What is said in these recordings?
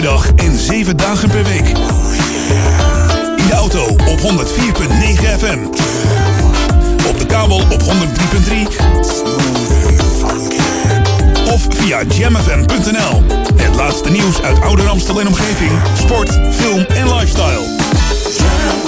dag en 7 dagen per week. In de auto op 104.9 FM. Op de kabel op 103.3. Of via jamfm.nl. Het laatste nieuws uit oude Amstel en omgeving. Sport, film en lifestyle.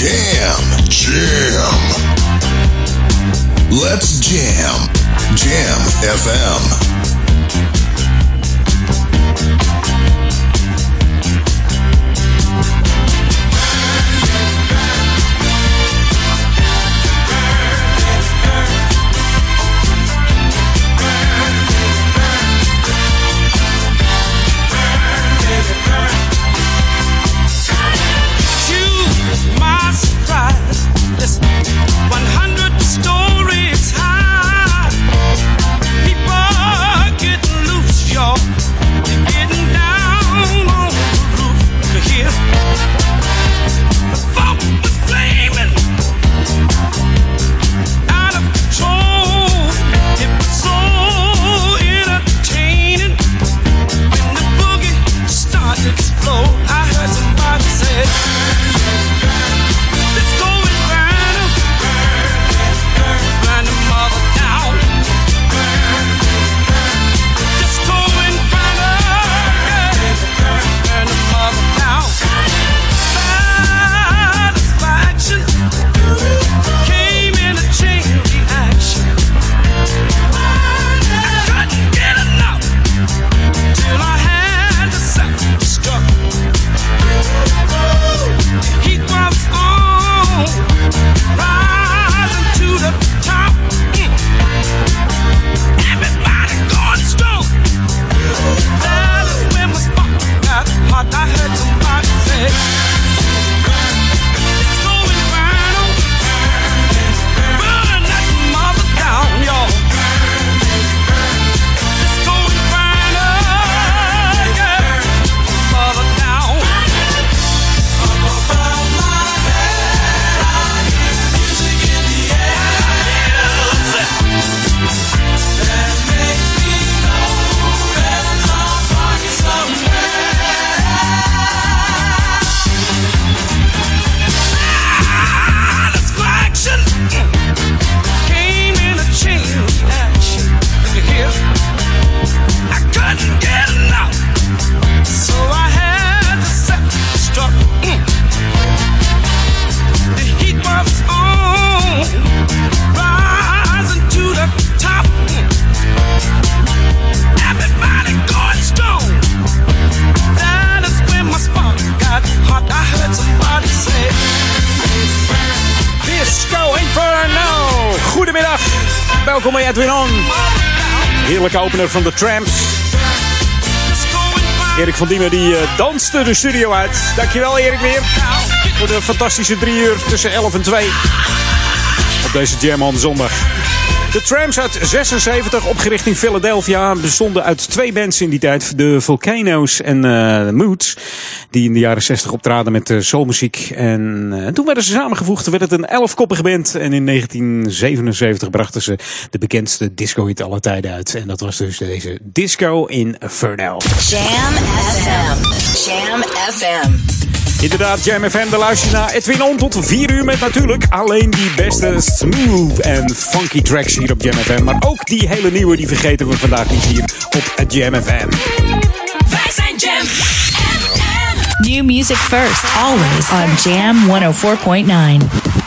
Jam, jam. Let's jam. Jam FM. Erik van Diemen die eh, danste de studio uit. Dankjewel Erik weer. Voor de fantastische drie uur tussen 11 en 2. Op deze Jam on zondag. De Tramps uit 76, opgericht in Philadelphia, bestonden uit twee bands in die tijd. De Volcanoes en eh Moods. Die in de jaren 60 optraden met uh, soulmuziek. En eh, toen werden ze samengevoegd, werd het een elfkoppige band. En in 1977 brachten ze de bekendste disco-hit aller tijden uit. En dat was dus deze Disco Inferno. Jam FM. Jam FM. Inderdaad, Jam FM, de luister je naar Edwin On tot 4 uur met natuurlijk alleen die beste smooth en funky tracks hier op Jam FM. Maar ook die hele nieuwe, die vergeten we vandaag niet hier op Jam FM. Wij zijn Jam New music first, always on Jam 104.9.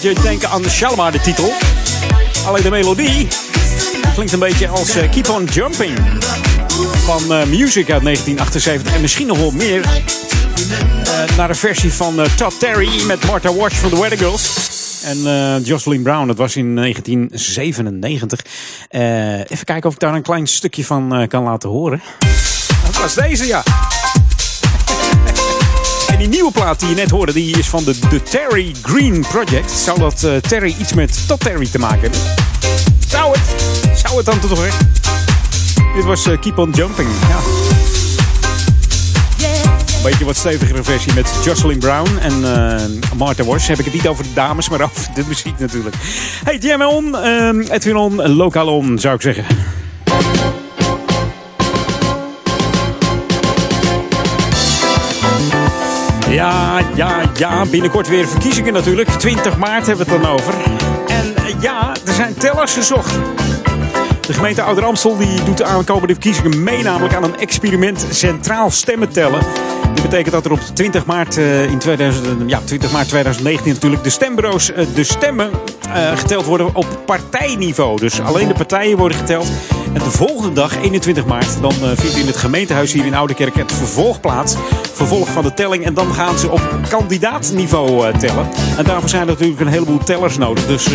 beetje denken aan de Shalimar, de titel. Alleen de melodie klinkt een beetje als eh, Keep On Jumping. Van eh, Music uit 1978. En misschien nog wel meer. eh, naar een versie van Todd Terry met Martha Wash van de Weather Girls. En eh, Jocelyn Brown, dat was in 1997. Eh, even kijken of ik daar een klein stukje van kan laten horen. Dat was deze, ja. Die nieuwe plaat die je net hoorde, die is van de, de Terry Green Project. Zou dat eh, Terry iets met Todd Terry te maken hebben? Zou het? Zou het dan toch echt? Dit was eh, Keep On Jumping. Ja. Een beetje wat stevigere versie met Jocelyn Brown en eh Martha Wash. Heb ik het niet over de dames, maar over de muziek natuurlijk. Hey, Jam on, eh, Edwin on, lokaal on, zou ik zeggen. Ja, ja, ja. Binnenkort weer verkiezingen natuurlijk. 20 maart hebben we het dan over. En eh, ja, er zijn tellers gezocht. De gemeente Ouder Amstel die doet de aankomende verkiezingen mee, namelijk aan een experiment centraal stemmen tellen. Dit betekent dat er op 20 maart, eh, in 2000, ja, 20 maart 2019 natuurlijk de stembureaus eh, de stemmen eh, geteld worden op partijniveau. Dus alleen de partijen worden geteld. De volgende dag, 21 maart, dan eh, vindt in het gemeentehuis hier in Oudekerk het vervolg plaats. Vervolg van de telling. En dan gaan ze op kandidaatniveau eh, tellen. En daarvoor zijn natuurlijk een heleboel tellers nodig. Dus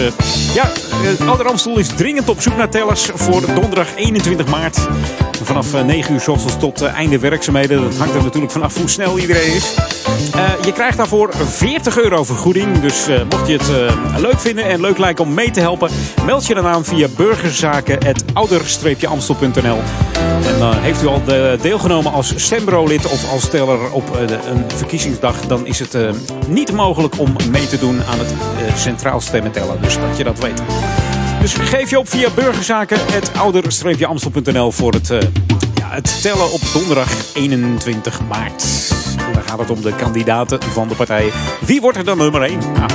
ja, uh, Ouder Amstel is dringend op zoek naar tellers voor donderdag 21 maart. Vanaf eh, 9 uur s ochtends tot einde werkzaamheden. Dat hangt er natuurlijk vanaf hoe snel iedereen is. Je krijgt daarvoor 40 euro vergoeding. Dus mocht je het leuk vinden en leuk lijken om mee te helpen, meld je dan aan via burgerzaken.ouder-amstel.nl. En uh, heeft u al de, deelgenomen als stembureaulid of als teller op de, een verkiezingsdag, dan is het uh, niet mogelijk om mee te doen aan het centraal stemmen tellen. Dus dat je dat weet. Dus geef je op via burgerzaken.ouder-amstel.nl voor het, ja, het tellen op donderdag 21 maart. Dan gaat het om de kandidaten van de partijen. Wie wordt er dan nummer 1? Nou,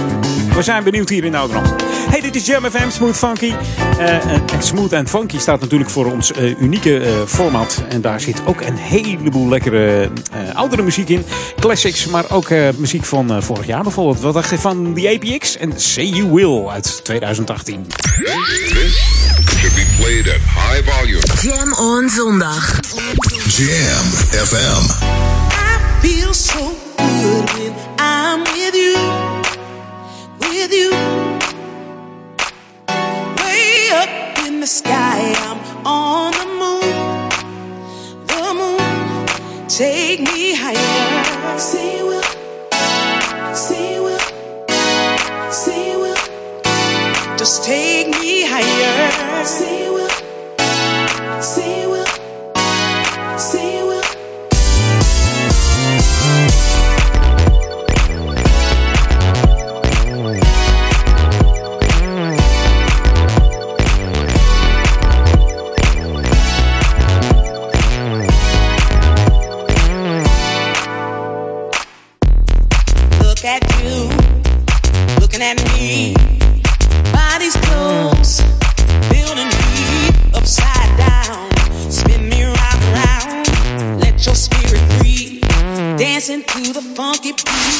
We zijn benieuwd hier in Ouderland. Hey, dit is Jam FM, Smooth Funky. Uh, en Smooth and Funky staat natuurlijk voor ons uh, unieke uh, format. En daar zit ook een heleboel lekkere oudere muziek in. Classics, maar ook muziek van vorig jaar bijvoorbeeld. Wat dacht je van The APX en Say You Will uit 2018? should be played at high volume. Jam on zondag. Jam FM. I feel so good when I'm with you. With you. Way up in the sky, I'm on the moon. The moon, take me higher. Say will. Say will. Say will. Just take me higher. Say will. Say will. Say you to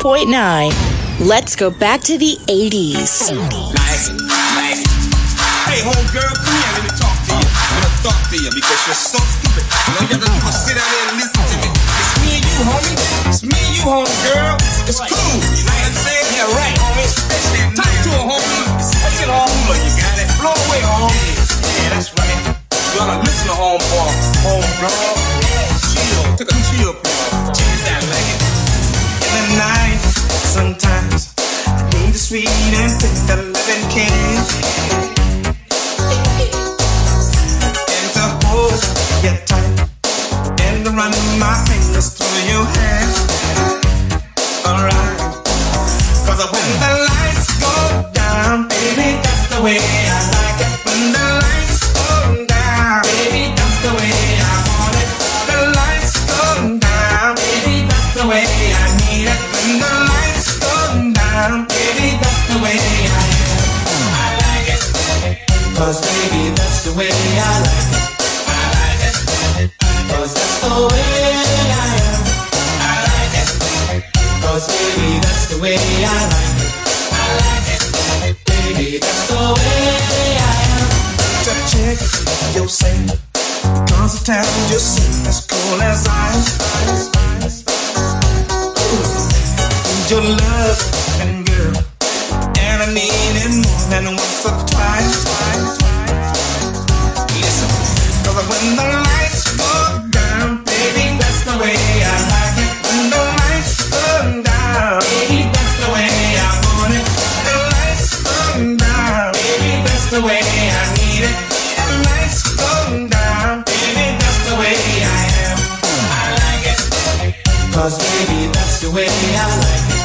104.9. Let's go back to the 80s. Hey, homegirl, come here, let me talk to you. I wanna talk to you because you're so stupid. All you to do is sit down there and listen to me. It's me and you, homie. It's me and you, homegirl. Cause baby, that's the way I like it.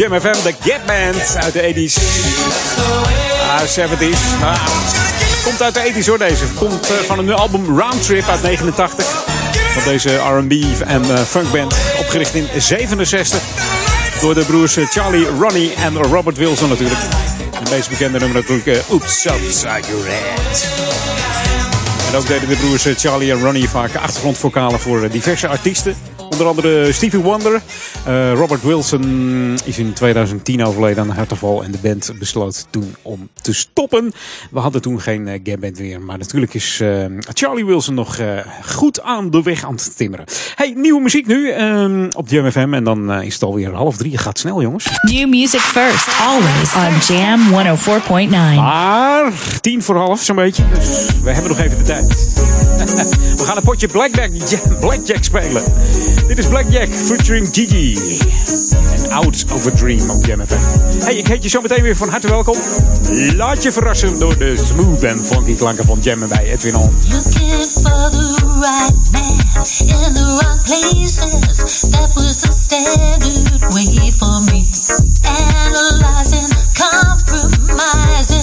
Jam FM, de Get Band uit de 80s. Ah, 70s. Ah. Komt uit de 80s hoor deze. Komt eh, van een album Roundtrip uit 89. Van deze R&B en eh, funkband. Opgericht in 67. Door de broers eh, Charlie, Ronnie en Robert Wilson natuurlijk. De meest bekende nummer natuurlijk. Oops, Upside Your Head. En ook deden de broers Charlie en Ronnie vaak achtergrondvocalen voor diverse artiesten. Onder andere Stevie Wonder, eh, Robert Wilson is in 2010 overleden aan een hartaanval en de band besloot toen om te stoppen. We hadden toen geen eh, uh, gabband meer, maar natuurlijk is eh, Charlie Wilson nog goed aan de weg aan het timmeren. Hey, nieuwe muziek nu ehm, op JMFM en dan is het alweer half drie. Gaat snel jongens. New music first, always on Jam 104.9. Maar tien voor half zo'n beetje, dus we hebben nog even de tijd. We gaan een potje blackjack, blackjack spelen. Dit is Blackjack featuring Gigi. En Out of a Dream op Jam Hey, ik heet je zo meteen weer van harte welkom. Laat je verrassen door de smooth en funky klanken van Jam bij Edwin On. Looking for the right man in the wrong places. That was the standard way for me. Analyzing, compromising.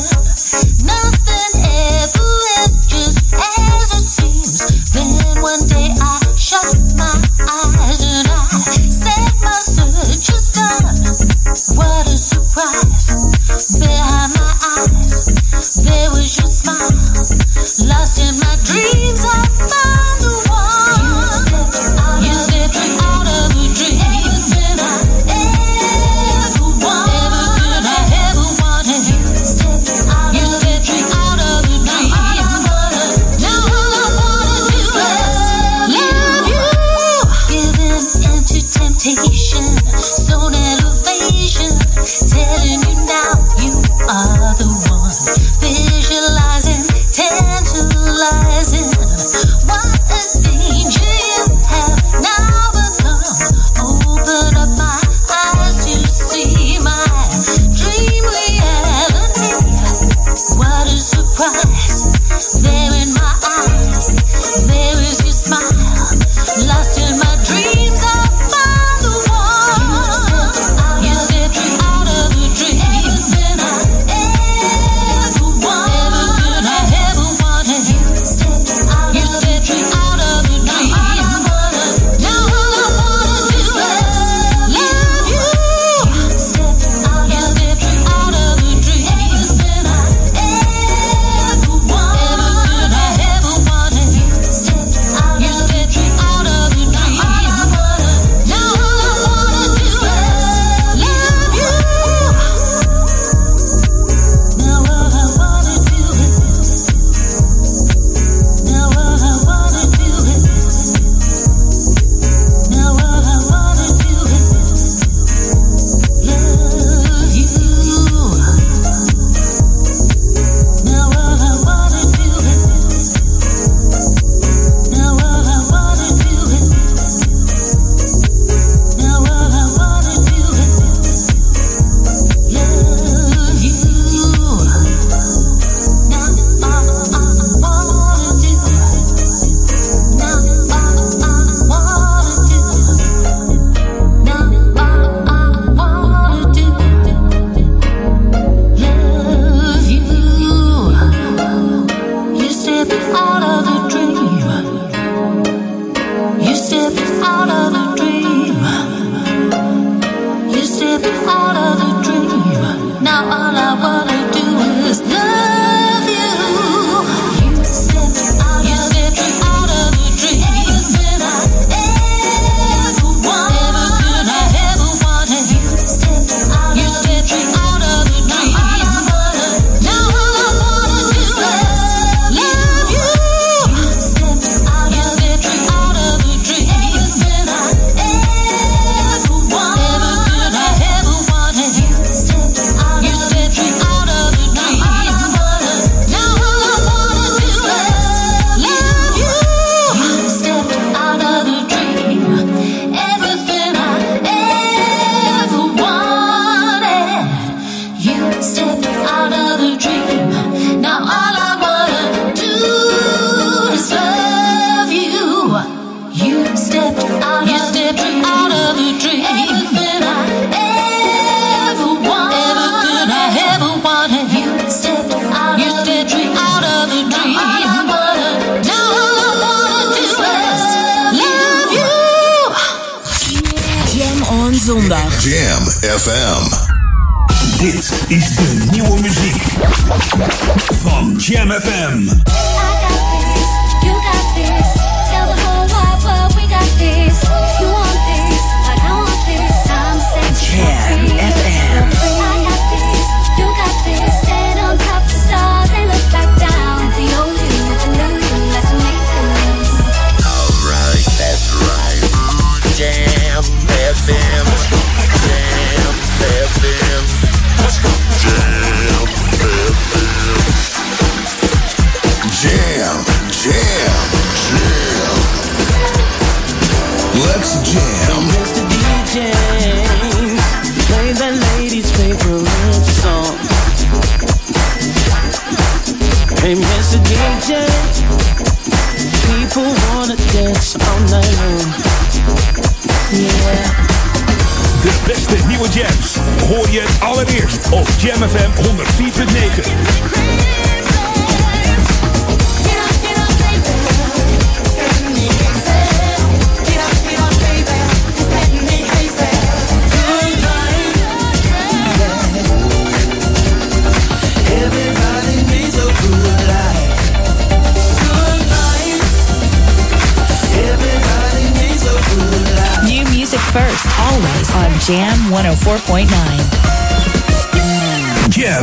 Life. New music first, always on Jam 104.9.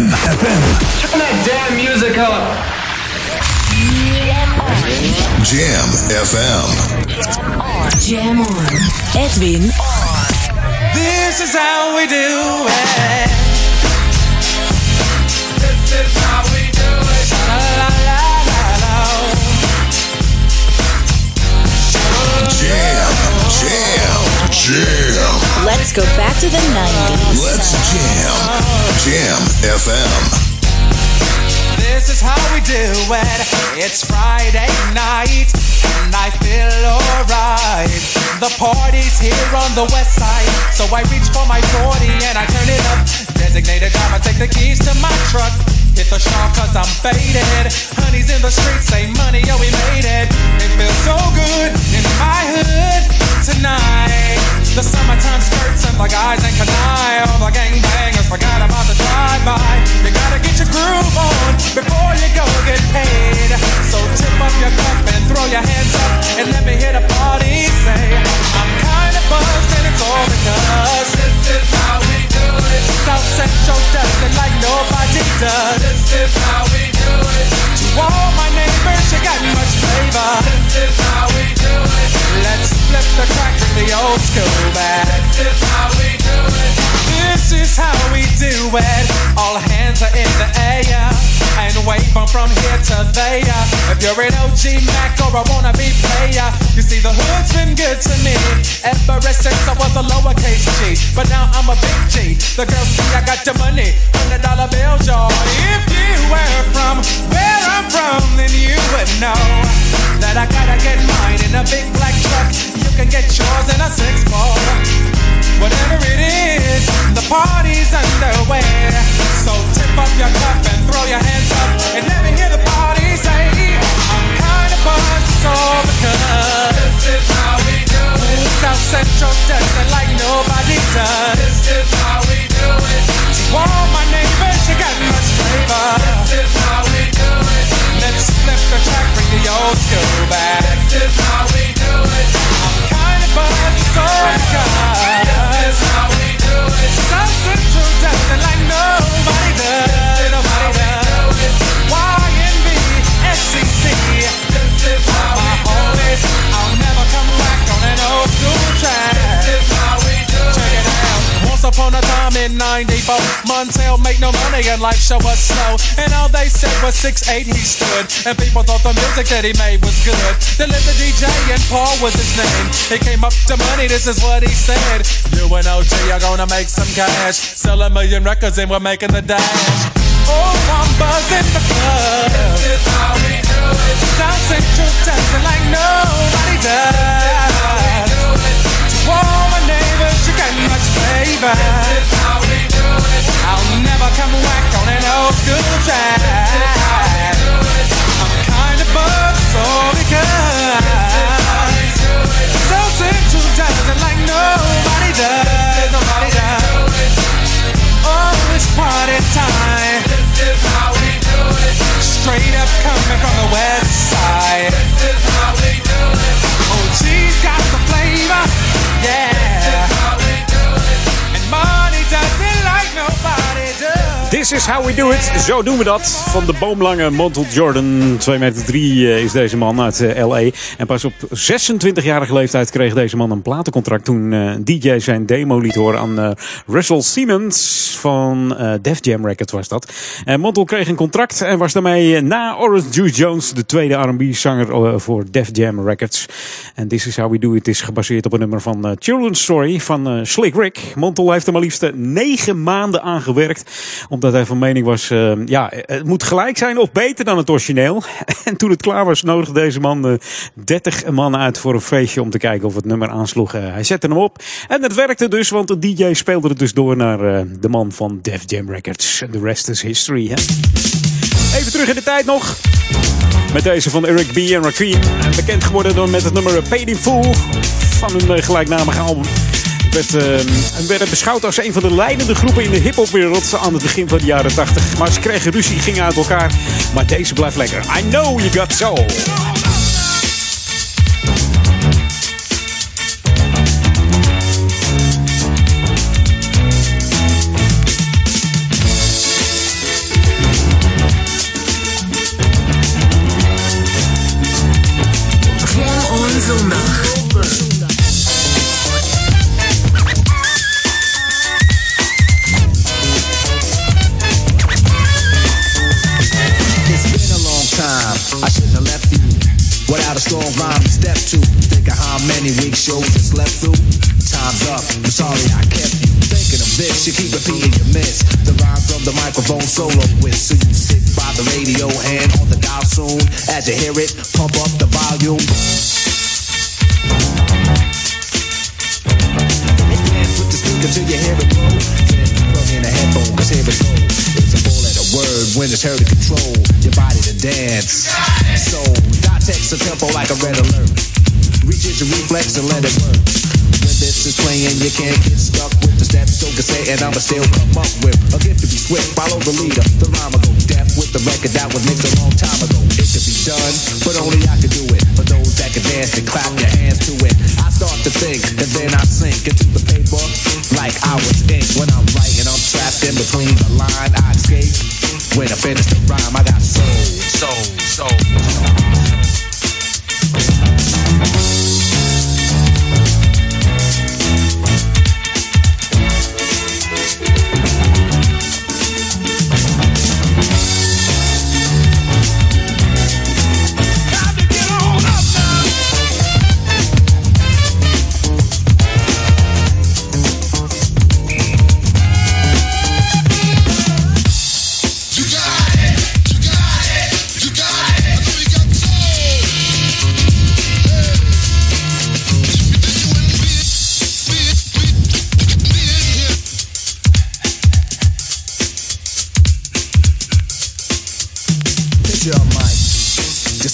Jam FM. Turn that damn music up. Jam FM. Jam on. Edwin This is how we do it. This is how we do it. La la la la la. Jam. Jam. Jam. Let's go back to the 90s. Let's jam. Jam FM. This is how we do it. It's Friday night, and I feel alright. The party's here on the west side, so I reach for my 40 and I turn it up. Designated driver, take the keys to my truck. Hit the shop cause I'm faded. Honey's in the streets, say money, yo, we made it. It feels so good in my hood tonight. The summertime skirts and the guys in Kanai. All the gangbangers forgot about the drive-by. You gotta get your groove on before you go get paid. So tip up your cup and throw your hands up and let me hear the party say, I'm kinda buzzed and it's all because this is how we do it. South Central does it like nobody does. This is how we do it. To all my neighbors, you got much flavor. This is how we do it. Let's flip the crack in the old school back. This is how we do it. This is how we do it. All hands are in the air and wave 'em from here to there. If you're an OG Mac or a wannabe player, you see the hood's been good to me ever since I was a lowercase G. But now I'm a big G. The girls see I got the money, hundred dollar bills, y'all. If you were from where I'm from, then you would know that I gotta get mine in a big black truck. You can get yours in a six four. Whatever it is, the party's underway. So tip up your cup and throw your hands up and let me hear the party say, I'm kinda buzzed, it's all because this is how we do it. South Central does it like nobody does. This is how we do it. To all my neighbors, you got much flavor. This is how we do it. Let's flip the track, bring the old school back. This is how we do it. I'm kinda buzzed, it's all this is how we do it. Central does it like nobody does. This is Nobody does. YNB, SCC. This is how my homies. I'll never come back on an old school track. This is how upon a time in 94, Montel made no money and life show was slow. And all they said was 6'8 he stood. And people thought the music that he made was good. The DJ and Paul was his name. He came up to money, this is what he said. You and OG are gonna make some cash. Sell a million records and we're making the dash. Oh, I'm buzzing the club. This is how we do it. South Central dancing like nobody does. All my neighbors, you got much This is how we do it. I'll never come whack on an old school track. I'm kinda buzzed, so because South Central does it like nobody does. Nobody does. Oh, it's party time. This is how we do it. Straight up coming from the west is how we do it. Zo doen we dat. Van de boomlange Montel Jordan. 2 meter 3 is deze man uit eh, L.A. En pas op 26-jarige leeftijd kreeg deze man een platencontract. Toen eh, DJ zijn demo liet horen aan eh, Russell Siemens van eh, Def Jam Records was dat. En Montel kreeg een contract en was daarmee na Orange Juice Jones de tweede R&B-zanger eh, voor Def Jam Records. En This is how we do it is gebaseerd op een nummer van eh, Children's Story van eh, Slick Rick. Montel heeft er maar liefst negen maanden aan gewerkt. Omdat hij van mening was, eh, ja, het moet gelijk zijn of beter dan het origineel. En toen het klaar was, nodigde deze man eh, 30 man uit voor een feestje om te kijken of het nummer aansloeg. Eh, hij zette hem op en het werkte dus, want de DJ speelde het dus door naar eh, de man van Def Jam Records. The rest is history. Hè? Even terug in de tijd nog. Met deze van Eric B. en Rakim. Bekend geworden door met het nummer Paid in Full van hun gelijknamige album. Werd, eh, het werd beschouwd als een van de leidende groepen in de hip-hopwereld aan het begin van de jaren 80. Maar ze kregen ruzie, gingen uit elkaar. Maar deze blijft lekker. I know you got soul. To. Think of how many weeks shows you slept through. Time's up. I'm sorry I kept you thinking of this. You keep repeating your miss. The rhyme from the microphone solo with. So you sit by the radio and on the dial soon. As you hear it, pump up the volume. And Dance with the speaker till you hear it blow. Then plug in a headphone, cause here it goes. It's a four letter word when it's heard to control your body to dance. So, dot text a tempo like a red alert. Reaches your reflex and let it work. When this is playing, you can't get stuck with the steps. So can say, and I'ma still come up with a gift to be swift. Follow the leader, the rhyme go deaf with the record that was mixed a long time ago. It could be done, but only I could do it. For those that can dance and clap your hands to it. I start to think, and then I sink into the paper like I was ink. When I'm writing, I'm trapped in between the line. I escape. When I finish the rhyme, I got soul, soul, soul. Picture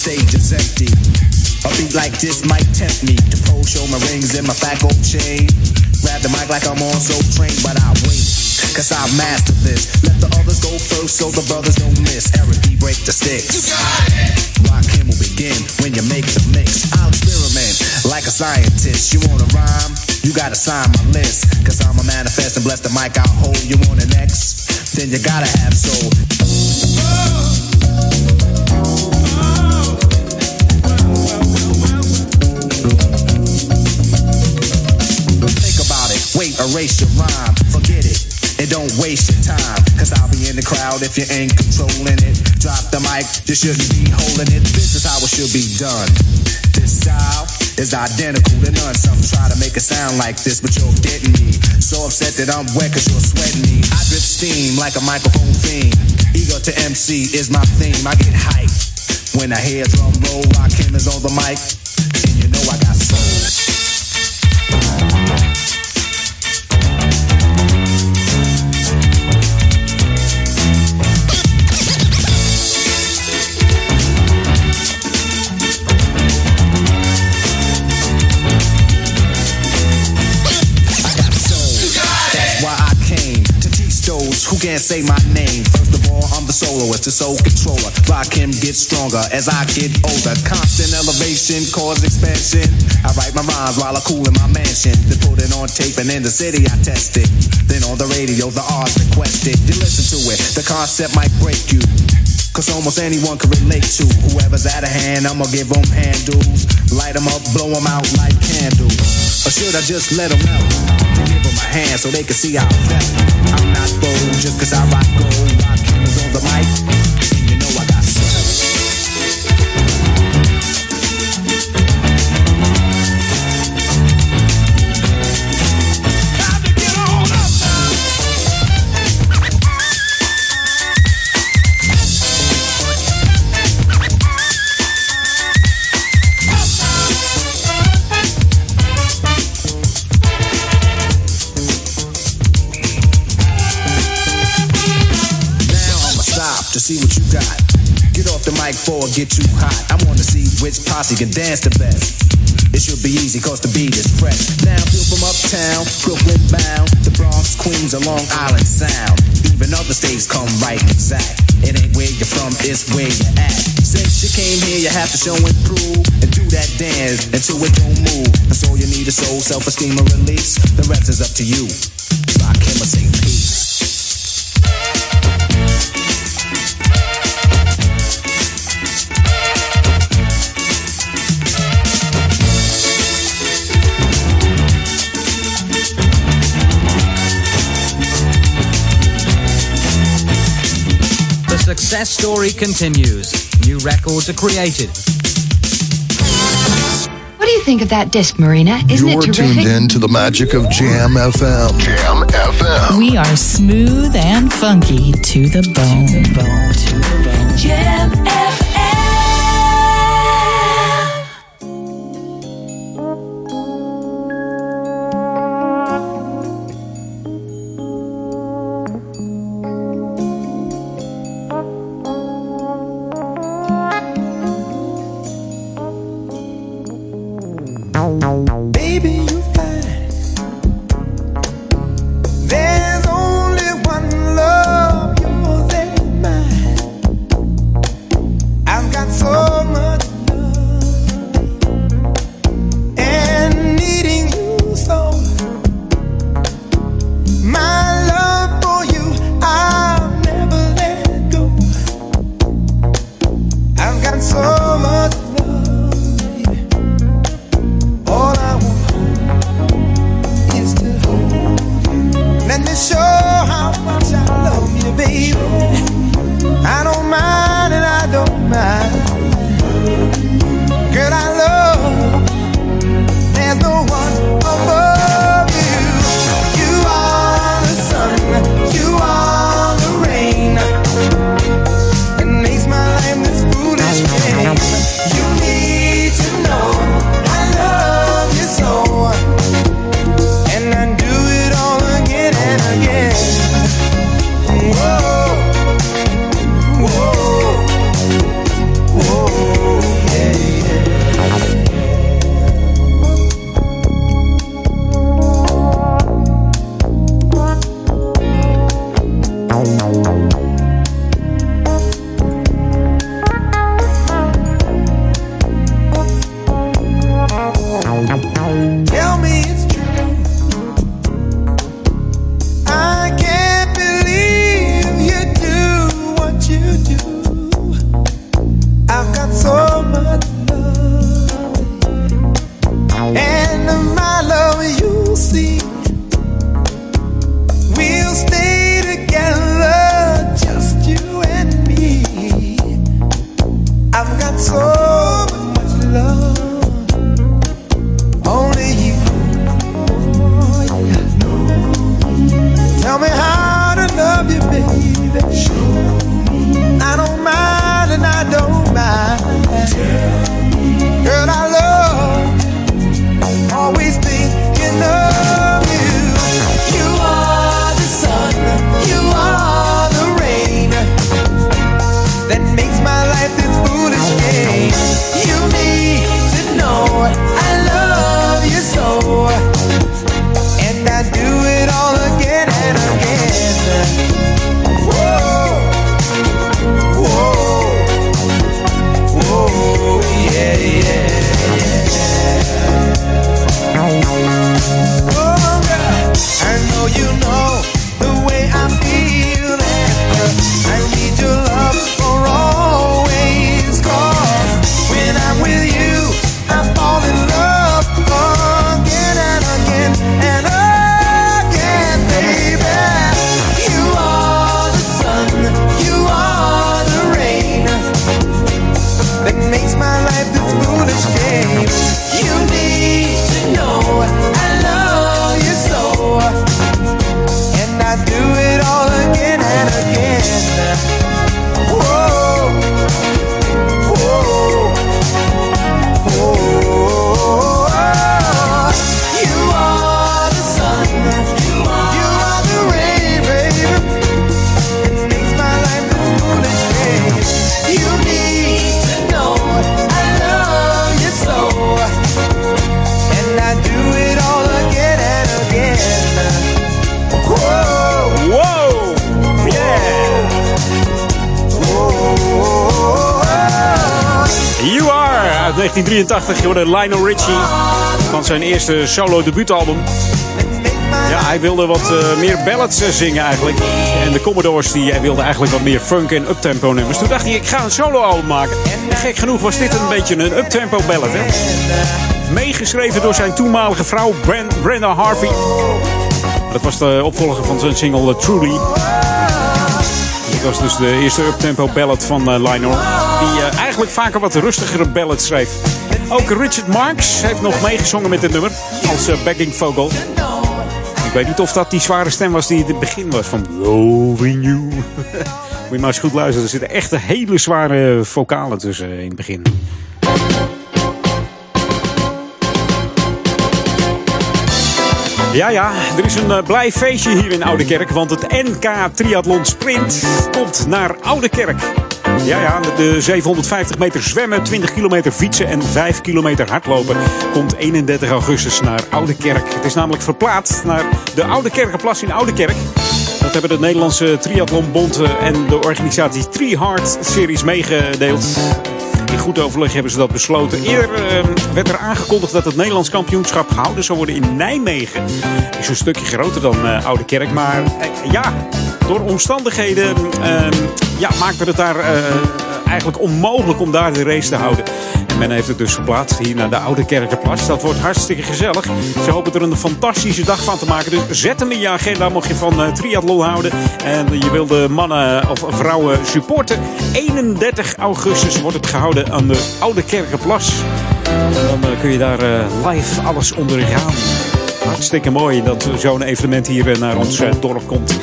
stage is empty. A beat like this might tempt me to pose, show my rings and my fat gold chain. Grab the mic like I'm on so trained, but I wait. Cause I master this. Let the others go first so the brothers don't miss. Eric B. break the sticks. You got it. Rock him will begin when you make the mix. I'll experiment like a scientist. You wanna rhyme? You gotta sign my list. Cause I'm a manifest and bless the mic I'll hold. You want an X? Then you gotta have soul. Erase your rhyme, forget it. And don't waste your time, cause I'll be in the crowd if you ain't controlling it. Drop the mic, you shouldn't be holding it. This is how it should be done. This style is identical to none. Some try to make it sound like this, but you're getting me. So upset that I'm wet cause you're sweating me. I drip steam like a microphone fiend. Ego to MC is my theme. I get hyped when I hear drum roll. Rock him is on the mic, and you know I got soul. Can't say my name. First of all, I'm the soloist, the soul controller. Rock him get stronger as I get older. Constant elevation, cause expansion. I write my rhymes while I cool in my mansion. Then put it on tape and in the city I test it. Then on the radio the R's requested. You listen to it, the concept might break you. Cause almost anyone can relate to whoever's out of hand. I'ma give them handles, light them up, blow them out like candles. Or should I just let them out? Give them a hand so they can see how I felt. I'm not bold just cause I rock gold. Rock cameras on the mic. Get too hot. I wanna see which posse can dance the best. It should be easy cause the beat is fresh. Now feel from uptown, Brooklyn bound, the Bronx, Queens, or Long Island Sound. Even other states come right exact. It ain't where you're from, it's where you're at. Since you came here, you have to show and prove and do that dance until it don't move. That's all you need is soul, self-esteem, and release. The rest is up to you. Success story continues. New records are created. What do you think of that disc, Marina? Isn't You're it terrific? tuned in to the magic of Jam FM. Jam FM. We are smooth and funky to the bone. Jam eerste solo debuutalbum. Ja, hij wilde wat eh, meer ballads eh, zingen eigenlijk. En de Commodores die wilde eigenlijk wat meer funk en uptempo nummers. Toen dacht hij, ik ga een solo-album maken. En gek genoeg was dit een beetje een uptempo ballad. Hè? Meegeschreven door zijn toenmalige vrouw Bren- Brenda Harvey. Dat was de opvolger van zijn single eh, Truly. Dit was dus de eerste uptempo ballad van eh, Lionel. Die eh, eigenlijk vaker wat rustigere ballads schreef. Ook Richard Marx heeft nog meegezongen met dit nummer. Als eh, backing vocal. Ik weet niet of dat die zware stem was die in het begin was van Loving You. Moet je maar eens goed luisteren. Er zitten echt hele zware vocalen tussen in het begin. Ja, ja, er is een eh, blij feestje hier in Oude Kerk. Want het NK Triathlon Sprint komt naar Oude Ja, ja, de 750 meter zwemmen, 20 kilometer fietsen en 5 kilometer hardlopen komt 31 augustus naar Oude Kerk. Het is namelijk verplaatst naar de Oude Kerkenplas in Oude Kerk. Dat hebben de Nederlandse Triathlonbond en de organisatie Tri Hard Series meegedeeld. In goed overleg hebben ze dat besloten. Eerder eh, werd er aangekondigd dat het Nederlands kampioenschap gehouden zou worden in Nijmegen. Is een stukje groter dan eh, Oude Kerk, maar eh, ja, door omstandigheden eh, ja, maakte het daar eh, eigenlijk onmogelijk om daar de race te houden. En men heeft het dus verplaatst hier naar de Oude Kerkenplas. Dat wordt hartstikke gezellig. Ze hopen er een fantastische dag van te maken. Dus zet hem in je agenda mocht je van eh, triathlon houden. En je wil de mannen of vrouwen supporten. 31 augustus wordt het gehouden aan de Oude Kerkenplas. En dan eh, kun je daar eh, live alles ondergaan. Hartstikke mooi dat zo'n evenement hier eh, naar ons eh, dorp komt.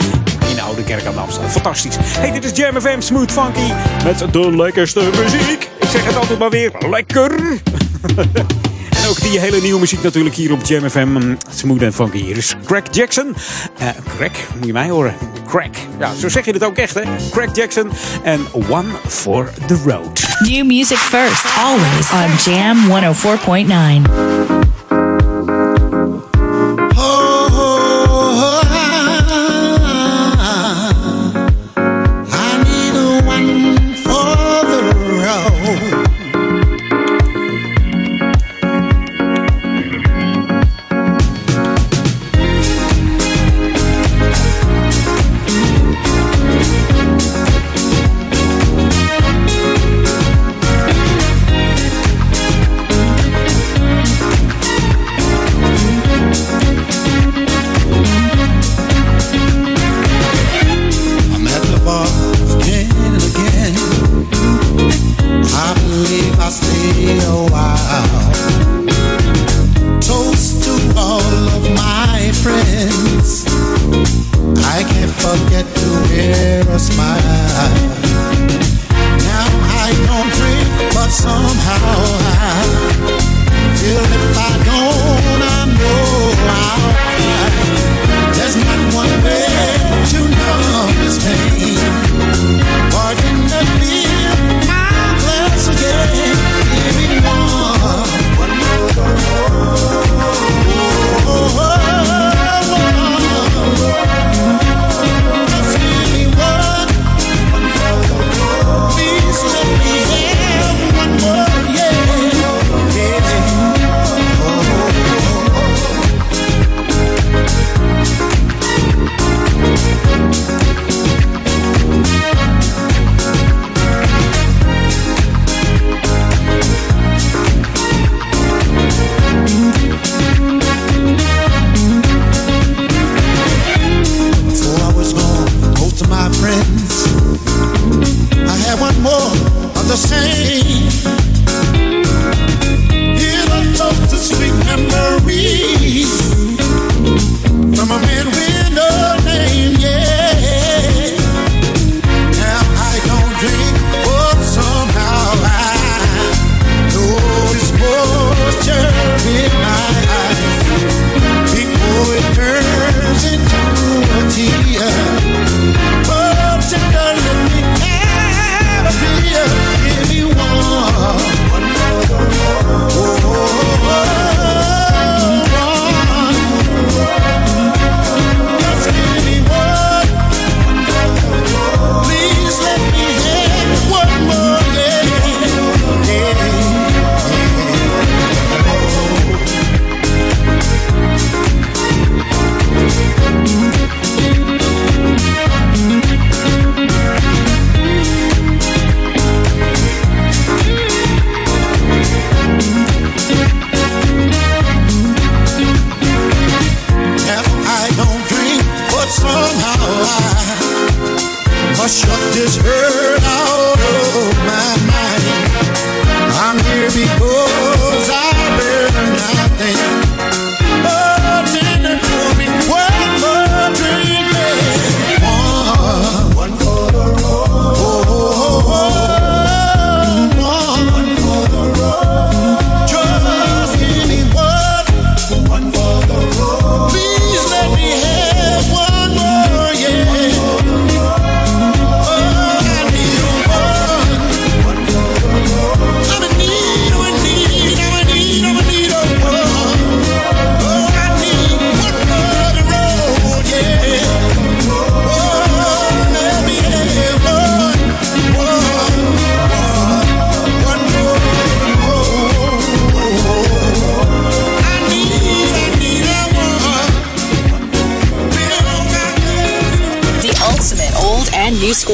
Kerk aan de Amstel. Fantastisch. Hey, dit is Jam FM Smooth Funky met de lekkerste muziek. Ik zeg het altijd maar weer, lekker. en ook die hele nieuwe muziek natuurlijk hier op Jam FM. Smooth en Funky. Hier is Craig Jackson. Eh Craig, moet je mij horen. Craig. Ja, zo zeg je het ook echt, hè. Craig Jackson en One for the Road. New music first, always on Jam 104.9. my shot this hurt.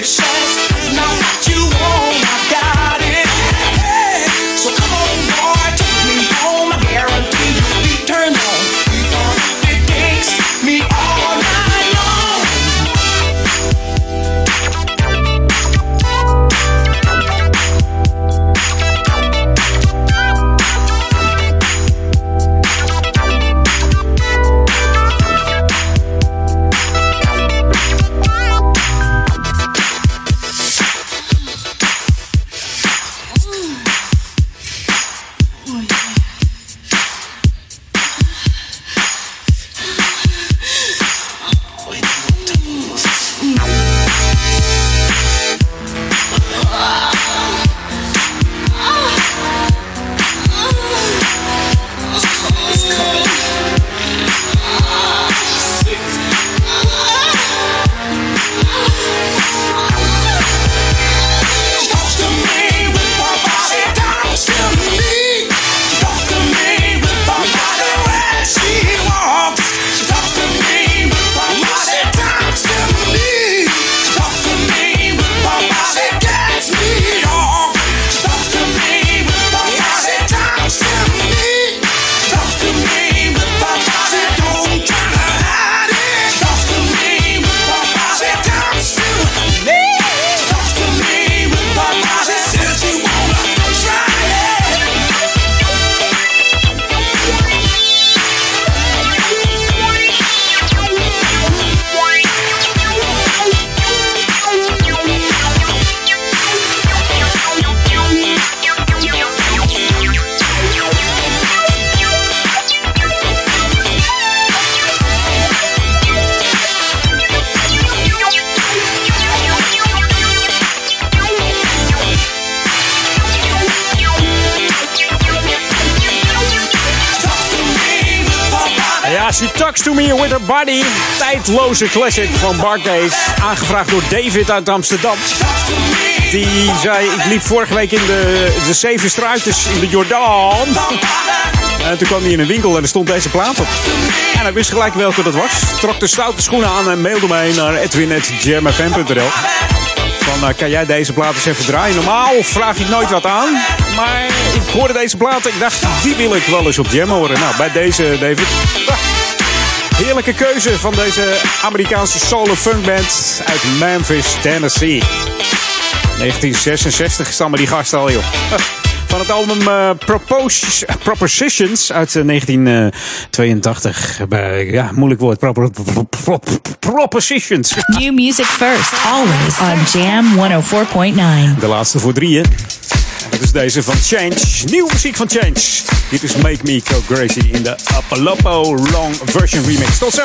It's Tijdloze classic van Barclays. Aangevraagd door David uit Amsterdam. Die zei, ik liep vorige week in de, de zeven struitjes in de Jordaan. En toen kwam hij in een winkel en er stond deze plaat op. En hij wist gelijk welke dat was. Trok de stoute schoenen aan en mailde mij naar edwin.jamfm.nl. Van, eh, kan jij deze plaat eens even draaien? Normaal vraag ik nooit wat aan. Maar ik hoorde deze plaat en ik dacht, die wil ik wel eens op jam horen. Nou, bij deze, David. Heerlijke keuze van deze Amerikaanse solo funkband uit Memphis, Tennessee. 1966 stammen die gasten al, joh. Van het album eh, Propos- Propositions uit eh, 1982. Bij, ja, moeilijk woord. Propo- pro- Propositions. New music first, always on Jam 104.9. De laatste voor drieën. Dat is deze van Change. Nieuwe muziek van Change. Dit is Make Me Go Crazy in de Apollopo Long Version Remix. Tot zo!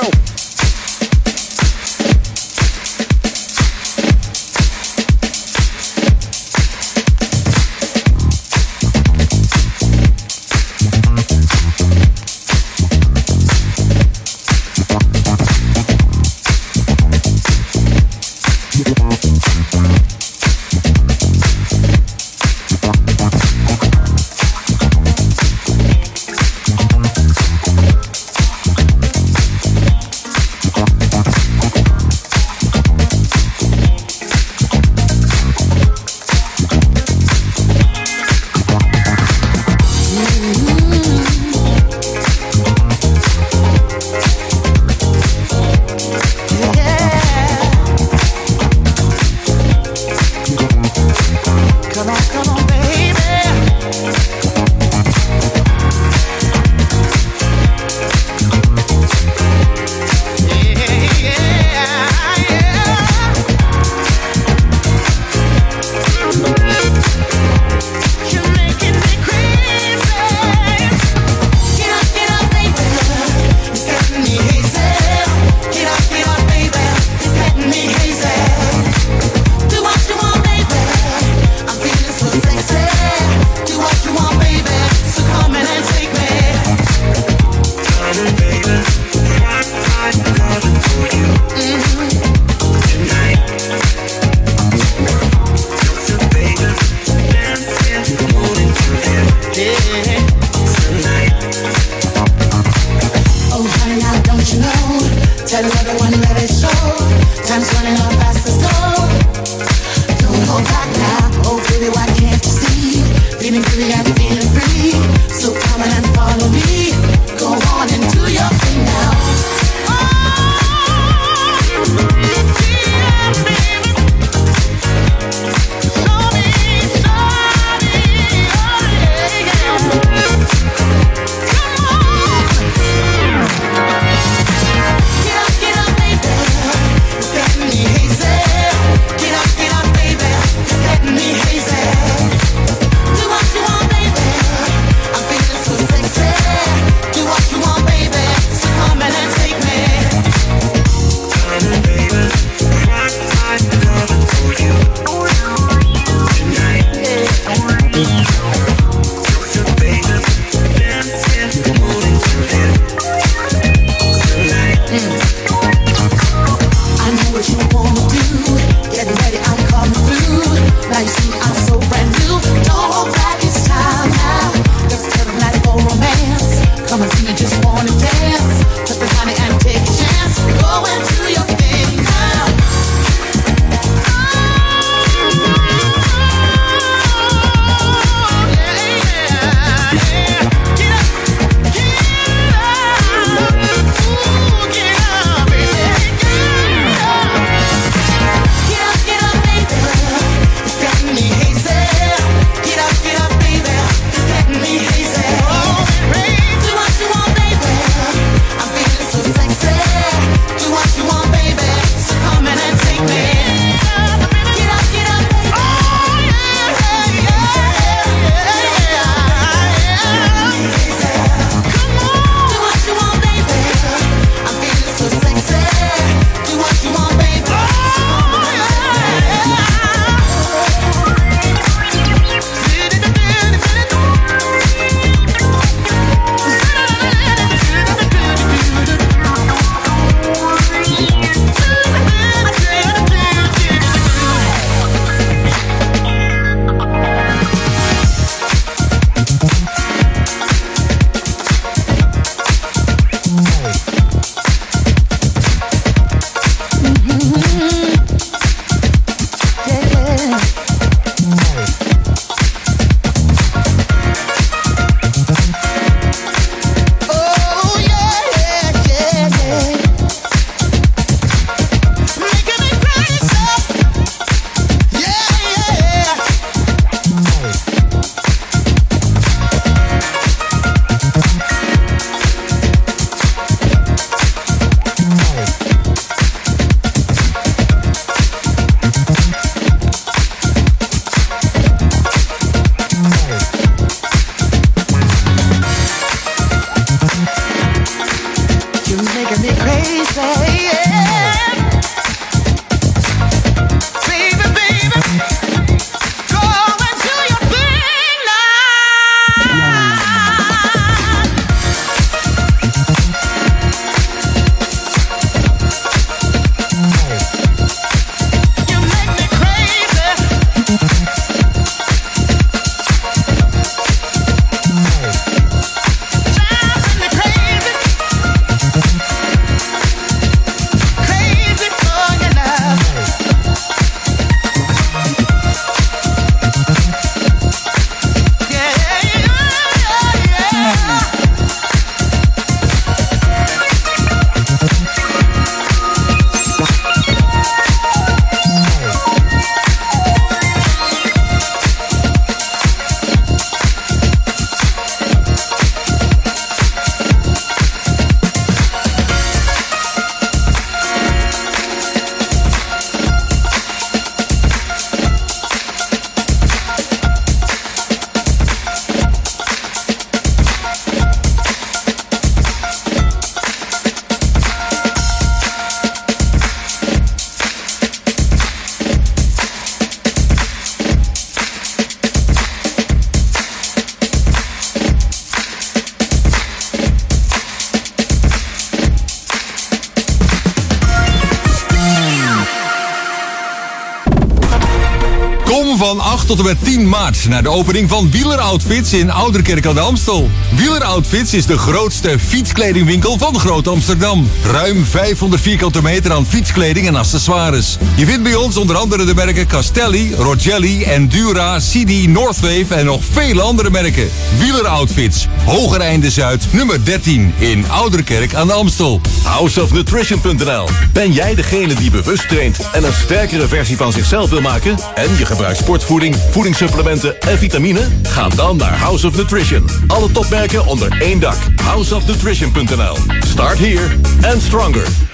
Tot en met 10 maart naar de opening van Wieler Outfits in Ouderkerk aan de Amstel. Wieler Outfits is de grootste fietskledingwinkel van Groot Amsterdam. Ruim 500 vierkante meter aan fietskleding en accessoires. Je vindt bij ons onder andere de merken Castelli, Rogelli, Endura, CD, Northwave en nog vele andere merken. Wieler Outfits, Hoger Einde Zuid, nummer 13 in Ouderkerk aan de Amstel. Houseofnutrition.nl Ben jij degene die bewust traint en een sterkere versie van zichzelf wil maken? En je gebruikt sportvoeding, voedingssupplementen en vitamine? Ga dan naar House of Nutrition. Alle topmerken onder één dak. Houseofnutrition.nl Start here and stronger.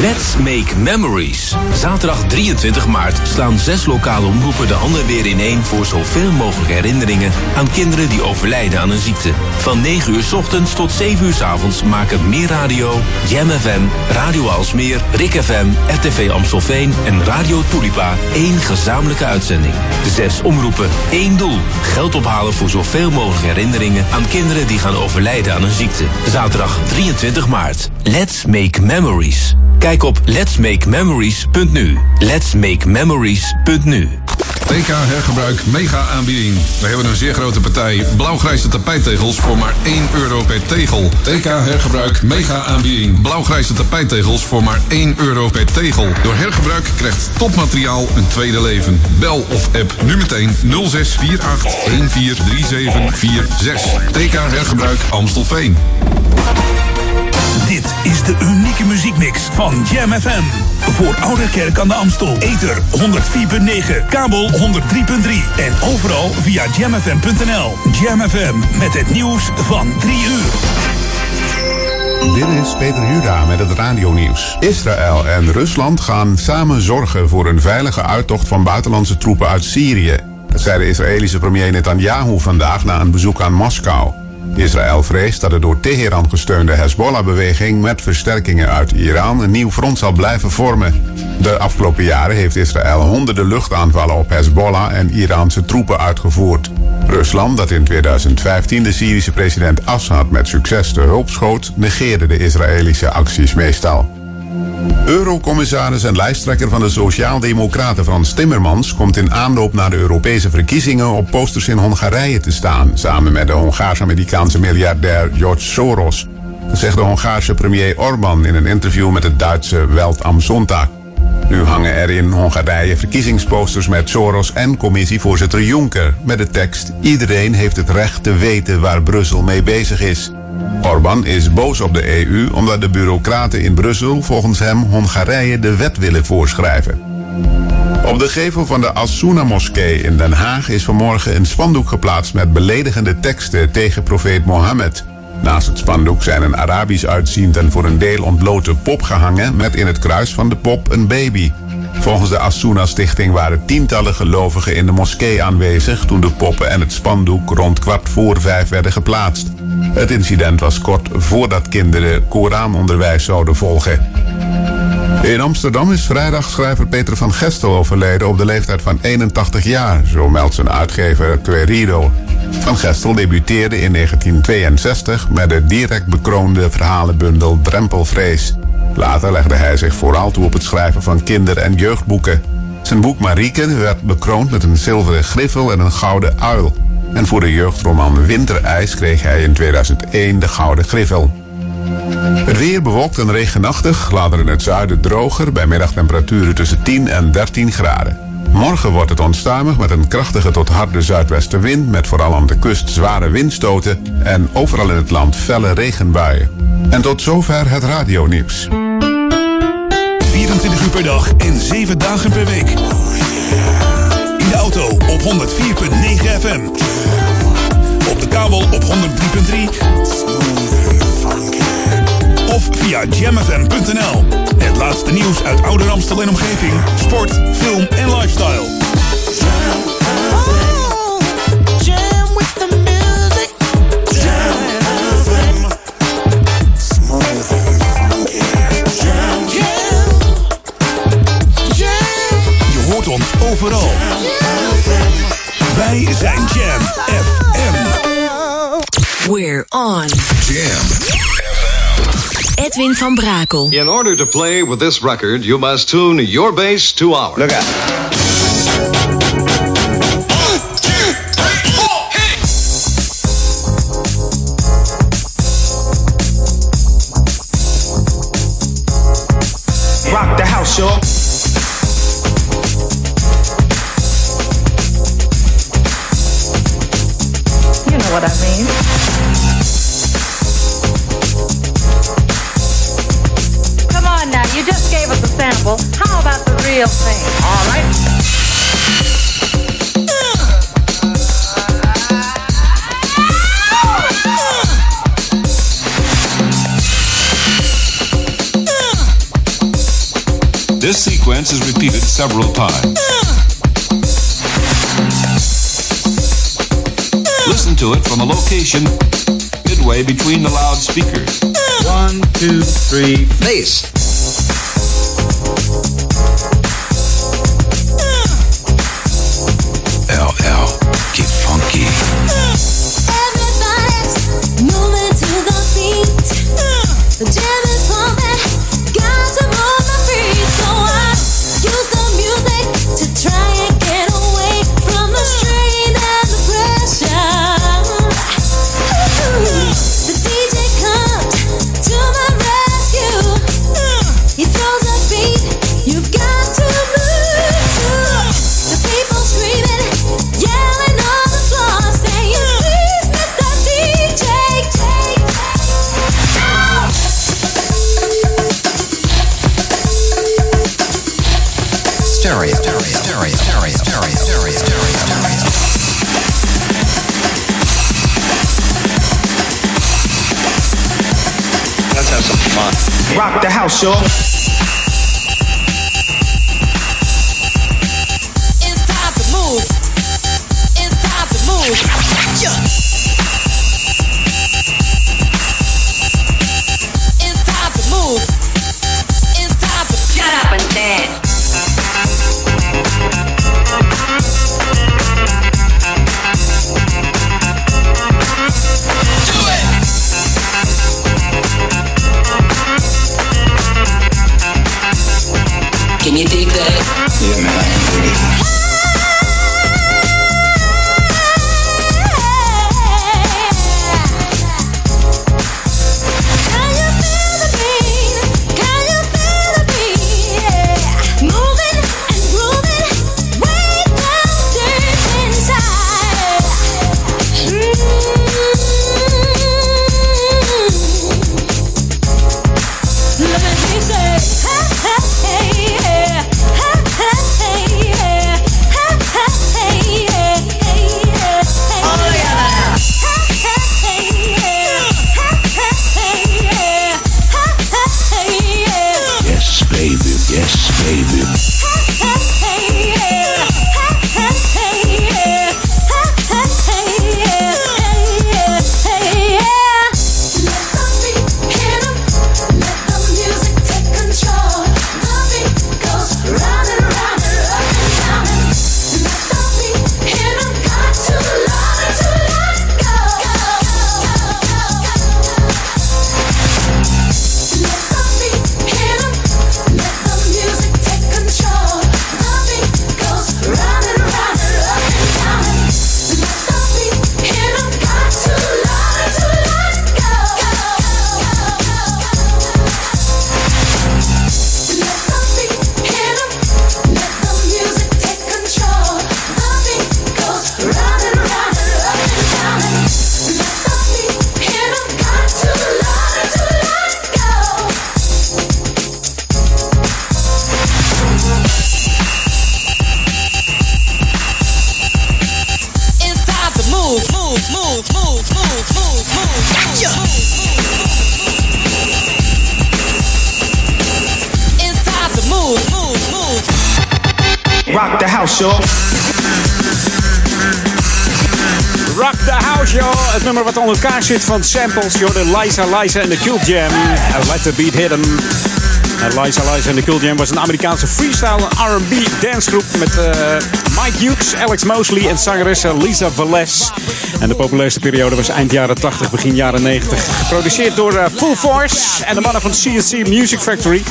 Let's Make Memories. Zaterdag 23 maart slaan zes lokale omroepen de handen weer ineen... voor zoveel mogelijk herinneringen aan kinderen die overlijden aan een ziekte. Van 9 uur s ochtends tot 7 uur s avonds maken Meer Radio, Jam FM, Radio Alsmeer, Rik FM, RTV Amstelveen en Radio Tulipa één gezamenlijke uitzending. Zes omroepen, één doel. Geld ophalen voor zoveel mogelijk herinneringen aan kinderen die gaan overlijden aan een ziekte. Zaterdag 23 maart. Let's Make Memories. Kijk op letsmakememories.nu. Letsmakememories.nu. TK Hergebruik mega aanbieding. We hebben een zeer grote partij blauwgrijze tapijttegels voor maar 1 euro per tegel. TK Hergebruik mega aanbieding. Blauwgrijze tapijttegels voor maar 1 euro per tegel. Door hergebruik krijgt topmateriaal een tweede leven. Bel of app nu meteen 0648 143746. TK Hergebruik Amstelveen. Dit is de unieke muziekmix van Jam FM. Voor Ouderkerk aan de Amstel. Ether 104.9, kabel 103.3 en overal via jamfm.nl. Jam FM met het nieuws van 3 uur. Dit is Peter Juda met het radionieuws. Israël en Rusland gaan samen zorgen voor een veilige uittocht van buitenlandse troepen uit Syrië. Dat zei de Israëlische premier Netanyahu vandaag na een bezoek aan Moskou. Israël vreest dat de door Teheran gesteunde Hezbollah-beweging met versterkingen uit Iran een nieuw front zal blijven vormen. De afgelopen jaren heeft Israël honderden luchtaanvallen op Hezbollah en Iraanse troepen uitgevoerd. Rusland, dat in 2015 de Syrische president Assad met succes de hulp schoot, negeerde de Israëlische acties meestal. Eurocommissaris en lijsttrekker van de Sociaaldemocraten Frans Timmermans komt in aanloop naar de Europese verkiezingen op posters in Hongarije te staan, samen met de Hongaars-Amerikaanse miljardair George Soros. Zegt de Hongaarse premier Orbán in een interview met het Duitse Welt am Sonntag. Nu hangen er in Hongarije verkiezingsposters met Soros en commissievoorzitter Juncker met de tekst: Iedereen heeft het recht te weten waar Brussel mee bezig is. Orbán is boos op de EU omdat de bureaucraten in Brussel volgens hem Hongarije de wet willen voorschrijven. Op de gevel van de Asuna-moskee in Den Haag is vanmorgen een spandoek geplaatst met beledigende teksten tegen profeet Mohammed. Naast het spandoek zijn een Arabisch uitziend en voor een deel ontblote pop gehangen met in het kruis van de pop een baby. Volgens de Asuna-stichting waren tientallen gelovigen in de moskee aanwezig toen de poppen en het spandoek rond kwart voor vijf werden geplaatst. Het incident was kort voordat kinderen Koranonderwijs zouden volgen. In Amsterdam is vrijdag schrijver Peter van Gestel overleden op de leeftijd van 81 jaar, zo meldt zijn uitgever Querido. Van Gestel debuteerde in 1962 met de direct bekroonde verhalenbundel Drempelvrees. Later legde hij zich vooral toe op het schrijven van kinder- en jeugdboeken. Zijn boek Marieke werd bekroond met een zilveren griffel en een gouden uil. En voor de jeugdroman Winterijs kreeg hij in 2001 de gouden griffel. Het weer bewolkt en regenachtig, later in het zuiden droger... bij middagtemperaturen tussen 10 en 13 graden. Morgen wordt het onstuimig met een krachtige tot harde zuidwestenwind... met vooral aan de kust zware windstoten... en overal in het land felle regenbuien. En tot zover het radionieuws. 24 uur per dag en 7 dagen per week. Auto op 104.9 FM. Op de kabel op 103.3. Of via jamfm.nl. Het laatste nieuws uit Ouder Amstel en omgeving. Sport, film en lifestyle. Je hoort ons overal. Wij zijn Jam FM. We're on. Jam. Edwin van Brakel. In order to play with this record, you must tune your bass to ours. Look out. Several times. Listen to it from a location midway between the loudspeakers. One, two, three, bass. House, y'all. Van samples. Joh, de Liza Liza en de Cult Jam. En Let the beat hit 'em. En Liza Liza en de Jam was een Amerikaanse freestyle R&B dancegroep met eh, Mike Hughes, Alex Mosley en zangeres Lisa Velez. En de populairste periode was eind jaren 80, begin jaren 90. Geproduceerd door eh, Full Force en de mannen van CSC Music Factory.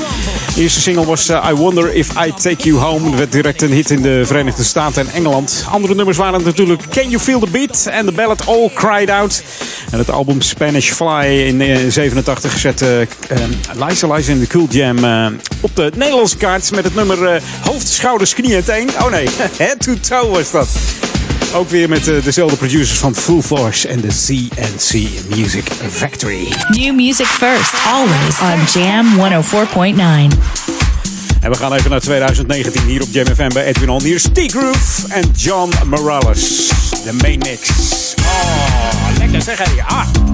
De eerste single was eh, I Wonder If I Take You Home. Dat werd direct een hit in de Verenigde Staten en Engeland. Andere nummers waren natuurlijk Can You Feel the Beat en de ballad All Cried Out. En het album Spanish Fly in 87 zette uh, Liza Liza en de Cool Jam eh, op de Nederlandse kaart met het nummer eh, Hoofd, Schouders, Knie en Teen. Oh nee, Head to Toe was dat. Ook weer met eh, dezelfde producers van Full Force en de CNC Music Factory. New music first, always on Jam 104.9. En we gaan even naar 2019 hier op Jam FM bij Edwin On. Hier is T-Groove en John Morales. De main mix. Oh, lekker zeg hé. Ah.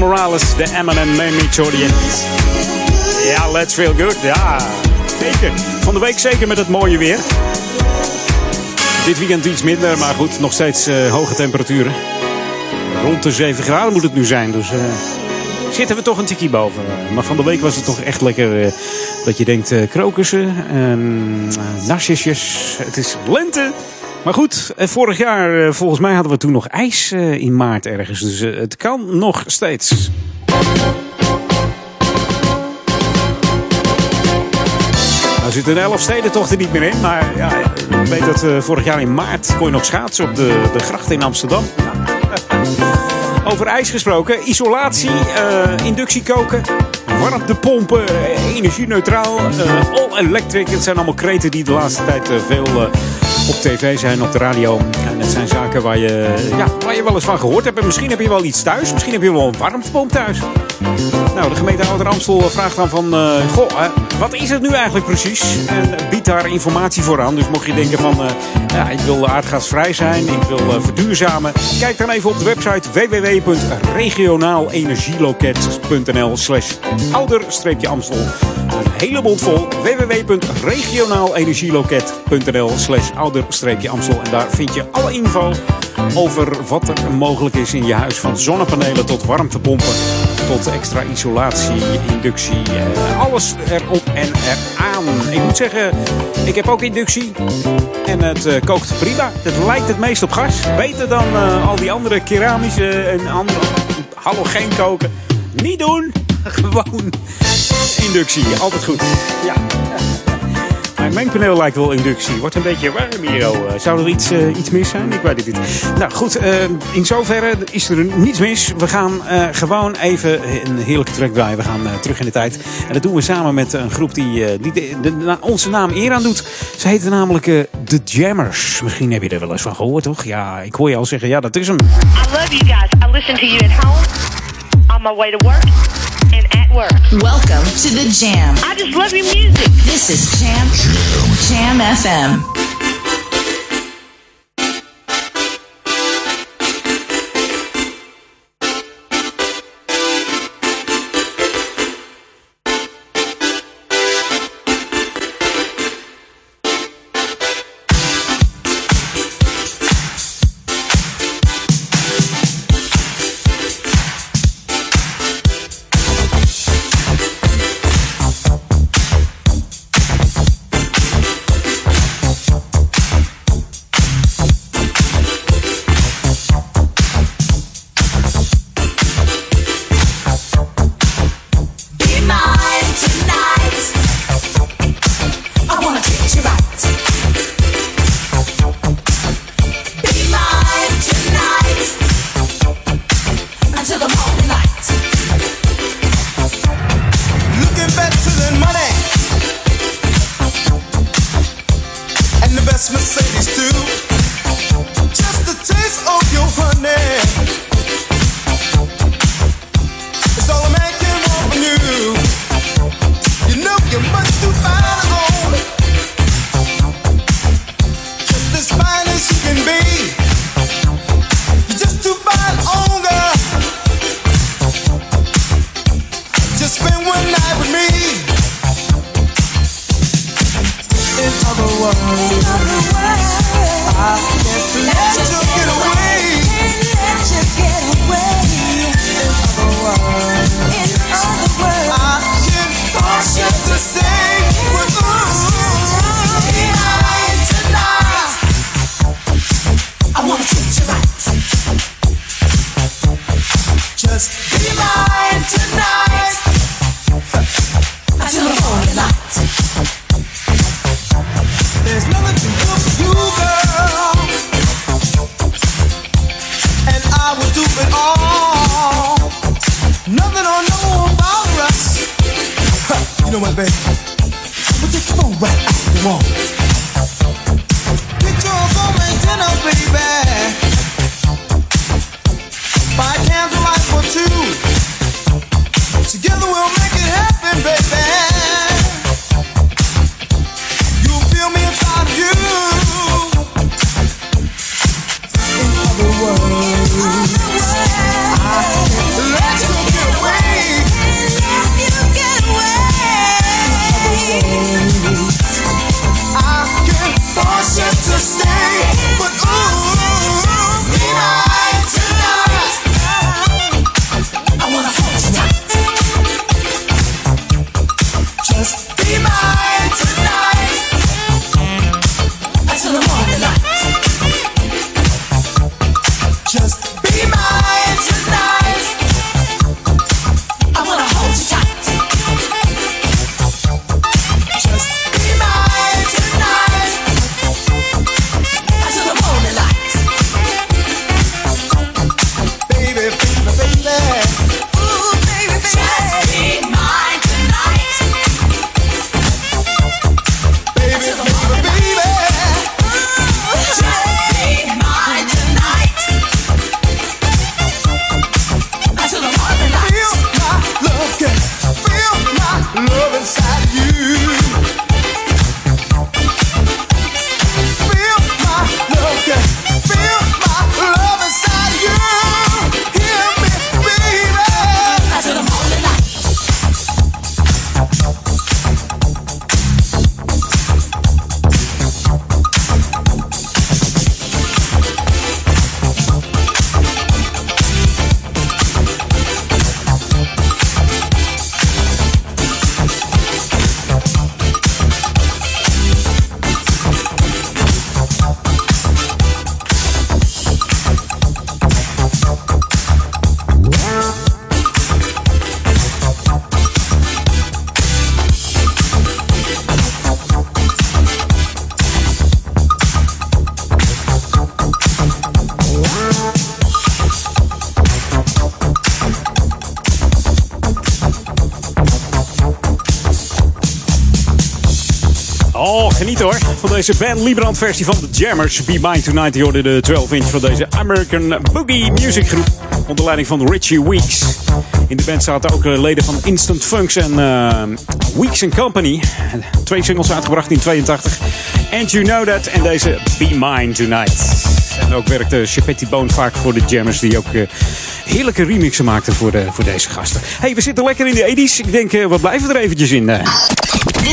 Morales, de Eminem hoorde je. Ja, let's feel good. Ja, zeker. Van de week zeker met het mooie weer. Dit weekend iets minder, maar goed, nog steeds eh, hoge temperaturen. Rond de 7 graden moet het nu zijn, dus... eh, zitten we toch een tikkie boven. Maar van de week was het toch echt lekker eh, dat je denkt krokussen, en narcisjes. Het is lente. Maar goed, eh, vorig jaar, eh, volgens mij hadden we toen nog ijs eh, in maart ergens. Dus het kan nog steeds. Nou zitten elf steden toch er niet meer in. Maar ja, ik weet dat vorig jaar in maart kon je nog schaatsen op de, de gracht in Amsterdam. Over ijs gesproken. Isolatie, eh, inductie koken, warmtepompen, eh, energie-neutraal, eh, all-electric. Het zijn allemaal kreten die de laatste tijd veel op tv zijn, op de radio. En dat zijn zaken waar je, ja, waar je wel eens van gehoord hebt. En misschien heb je wel iets thuis. Misschien heb je wel een warmtepomp thuis. Nou, de gemeente Ouder Amstel vraagt dan van... eh, goh, wat is het nu eigenlijk precies? En biedt daar informatie voor aan. Dus mocht je denken van... eh, ja, ik wil aardgasvrij zijn, ik wil eh, verduurzamen... Kijk dan even op de website www.regionaalenergieloket.nl slash ouder-amstel. Een hele mond vol. www.regionaalenergieloket.nl slash ouder-amstel. En daar vind je alle info over wat er mogelijk is in je huis. Van zonnepanelen tot warmtepompen, extra isolatie, inductie. eh, alles erop en eraan. Ik moet zeggen, ik heb ook inductie. En het eh, kookt prima. Het lijkt het meest op gas. Beter dan eh, al die andere keramische en andere halogeen koken. Niet doen. Gewoon inductie. Altijd goed. Ja. Mijn mengpaneel lijkt wel inductie. Wordt een beetje warm hier. oh. Eh, Zou er iets, eh, iets mis zijn? Ik weet het niet. Nou goed, eh, in zoverre is er niets mis. We gaan gewoon even een heerlijke track draaien. We gaan terug in de tijd. En dat doen we samen met een groep die, die onze naam eer aan doet. Ze heten namelijk The Jammers. Misschien heb je er wel eens van gehoord, toch? Ja, ik hoor je al zeggen, ja, dat is hem. I love you guys. I listen to you at home, on my way to work, and at work. Welcome to the Jam. I just love your music. This is Jam Jam FM. deze Ben Librand versie van de Jammers. Be Mine Tonight, die hoorde de 12-inch van deze American Boogie Music Groep. Onder leiding van Richie Weeks. In de band zaten ook eh, leden van Instant Funks en uh, Weeks Company. Twee singles uitgebracht in 82. And You Know That en deze Be Mine Tonight. En ook werkte Chepetti Bone vaak voor de Jammers, die ook... Eh, heerlijke remixen maakten voor, de, voor deze gasten. hey, we zitten lekker in de 80s. Ik denk, we blijven er eventjes in.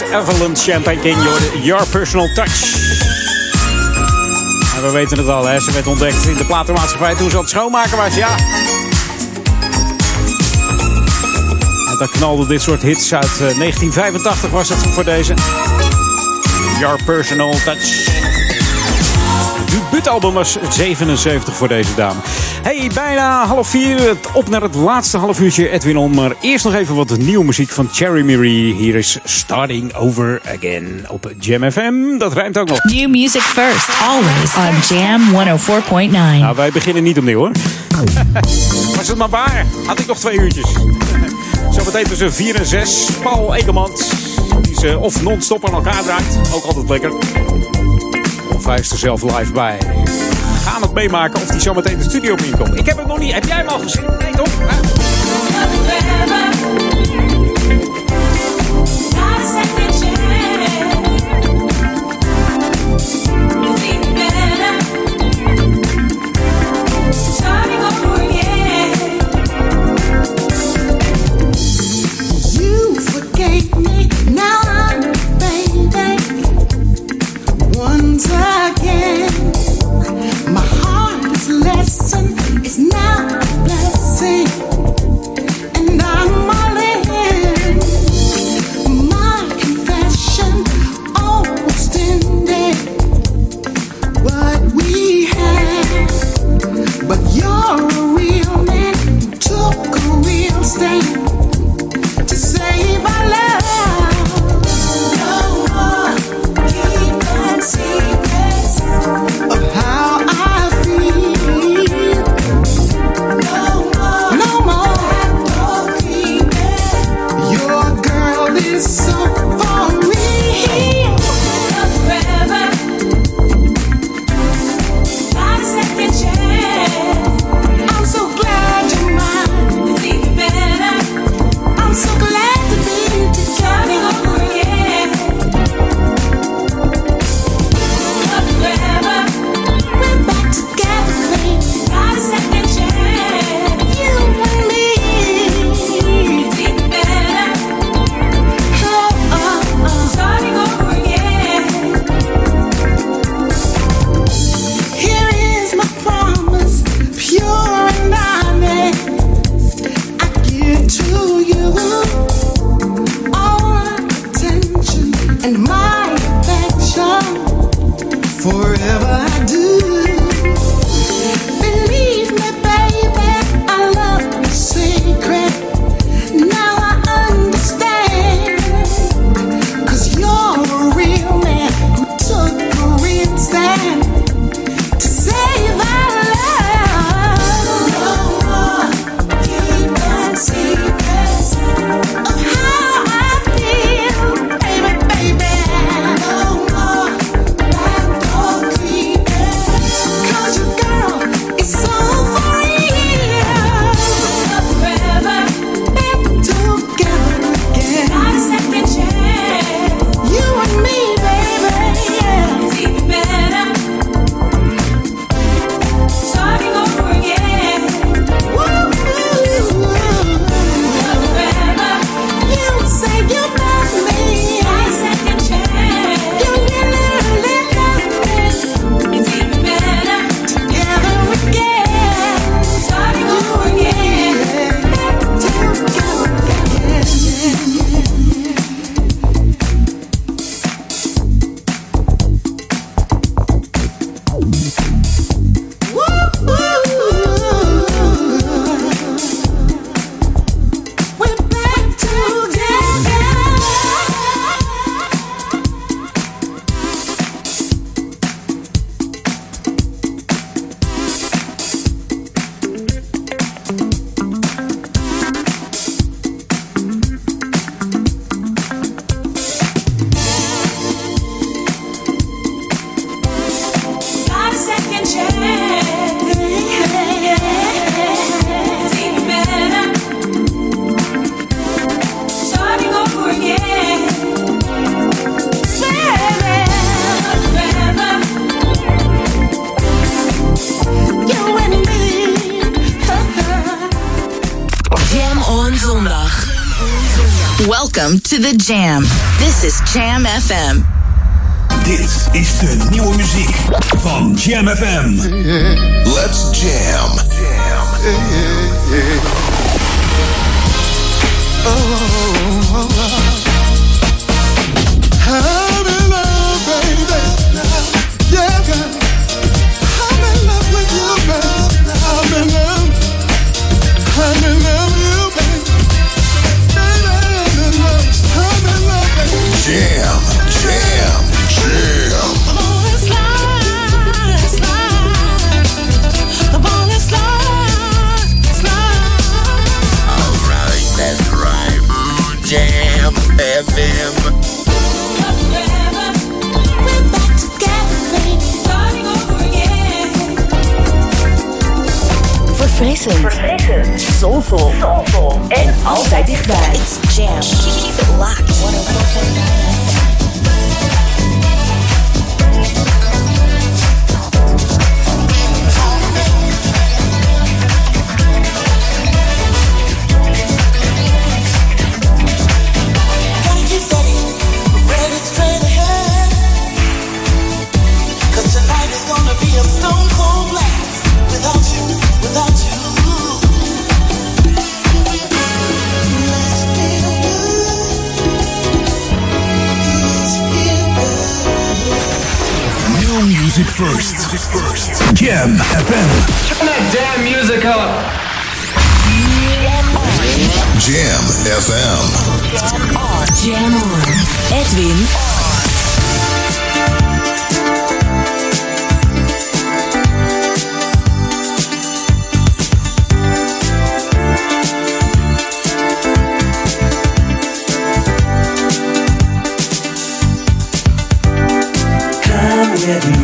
Evelyn Champagne King. Your, Your Personal Touch. We weten het al, hè? ze werd ontdekt in de platenmaatschappij toen ze aan het schoonmaken was. Ja. En dan knalde dit soort hits uit eh, 1985 was het voor deze. Your Personal Touch. Debuutalbum was 77 voor deze dame. Hey, bijna half vier. Op naar het laatste half uurtje Edwin On. Maar eerst nog even wat nieuwe muziek van Cherry Marie. Hier is Starting Over Again op Jam FM. Dat rijmt ook nog. New music first, always on Jam 104.9. Nou, wij beginnen niet opnieuw hoor. Was het maar waar. Had ik nog twee uurtjes. Zometeen tussen 4 en 6. Paul Ekelmans. Die ze of non-stop aan elkaar draait. Ook altijd lekker. Of hij is er zelf live bij. Gaan het meemaken of hij zometeen de studio inkomt. Ik heb hem nog niet. Heb jij hem al gezien? Nee toch? to the Jam. This is Jam FM. This is the new music from Jam FM. Let's jam. Jam. Yeah, oh, oh, oh. I'm in love, baby. Yeah, girl. I'm in love with you, man. I'm in love. I'm in love. FM. Verfrissend. Verfrissend. Soulful. Soulful. En altijd dichtbij. It's jam. Keep it locked. first. first. Jam FM. Turn that damn music up. Jam FM. Jam on. Jam on. Edwin with me.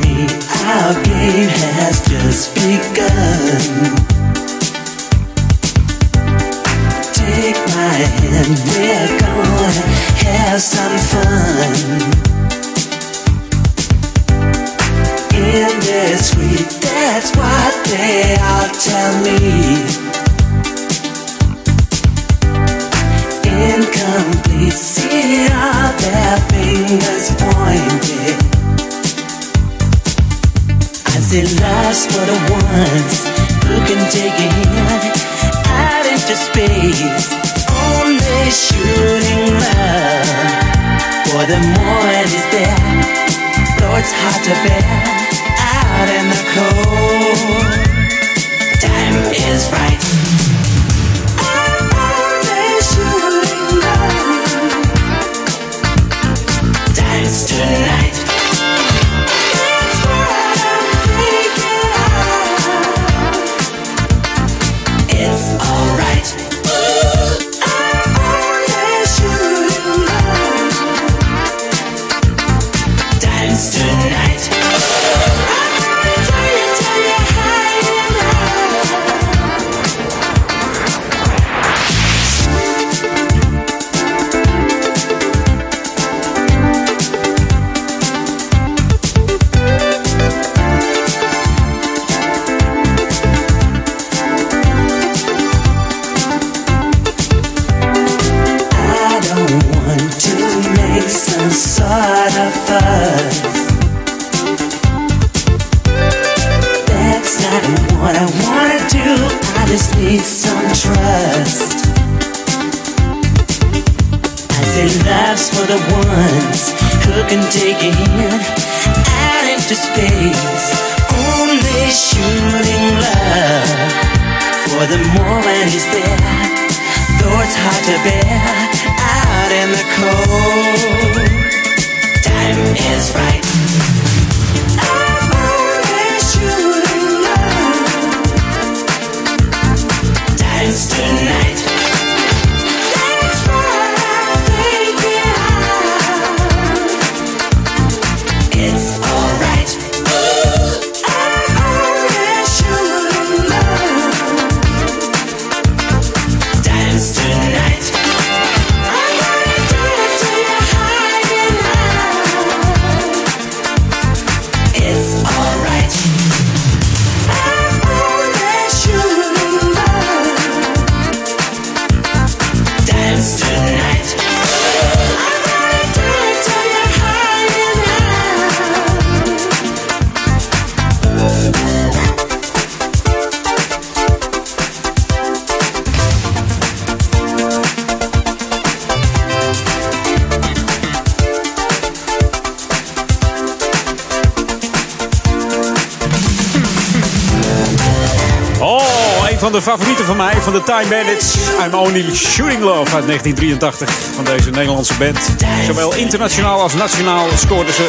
Van de Time Bandits. I'm Only Shooting Love uit 1983 van deze Nederlandse band. Zowel internationaal als nationaal scoorden ze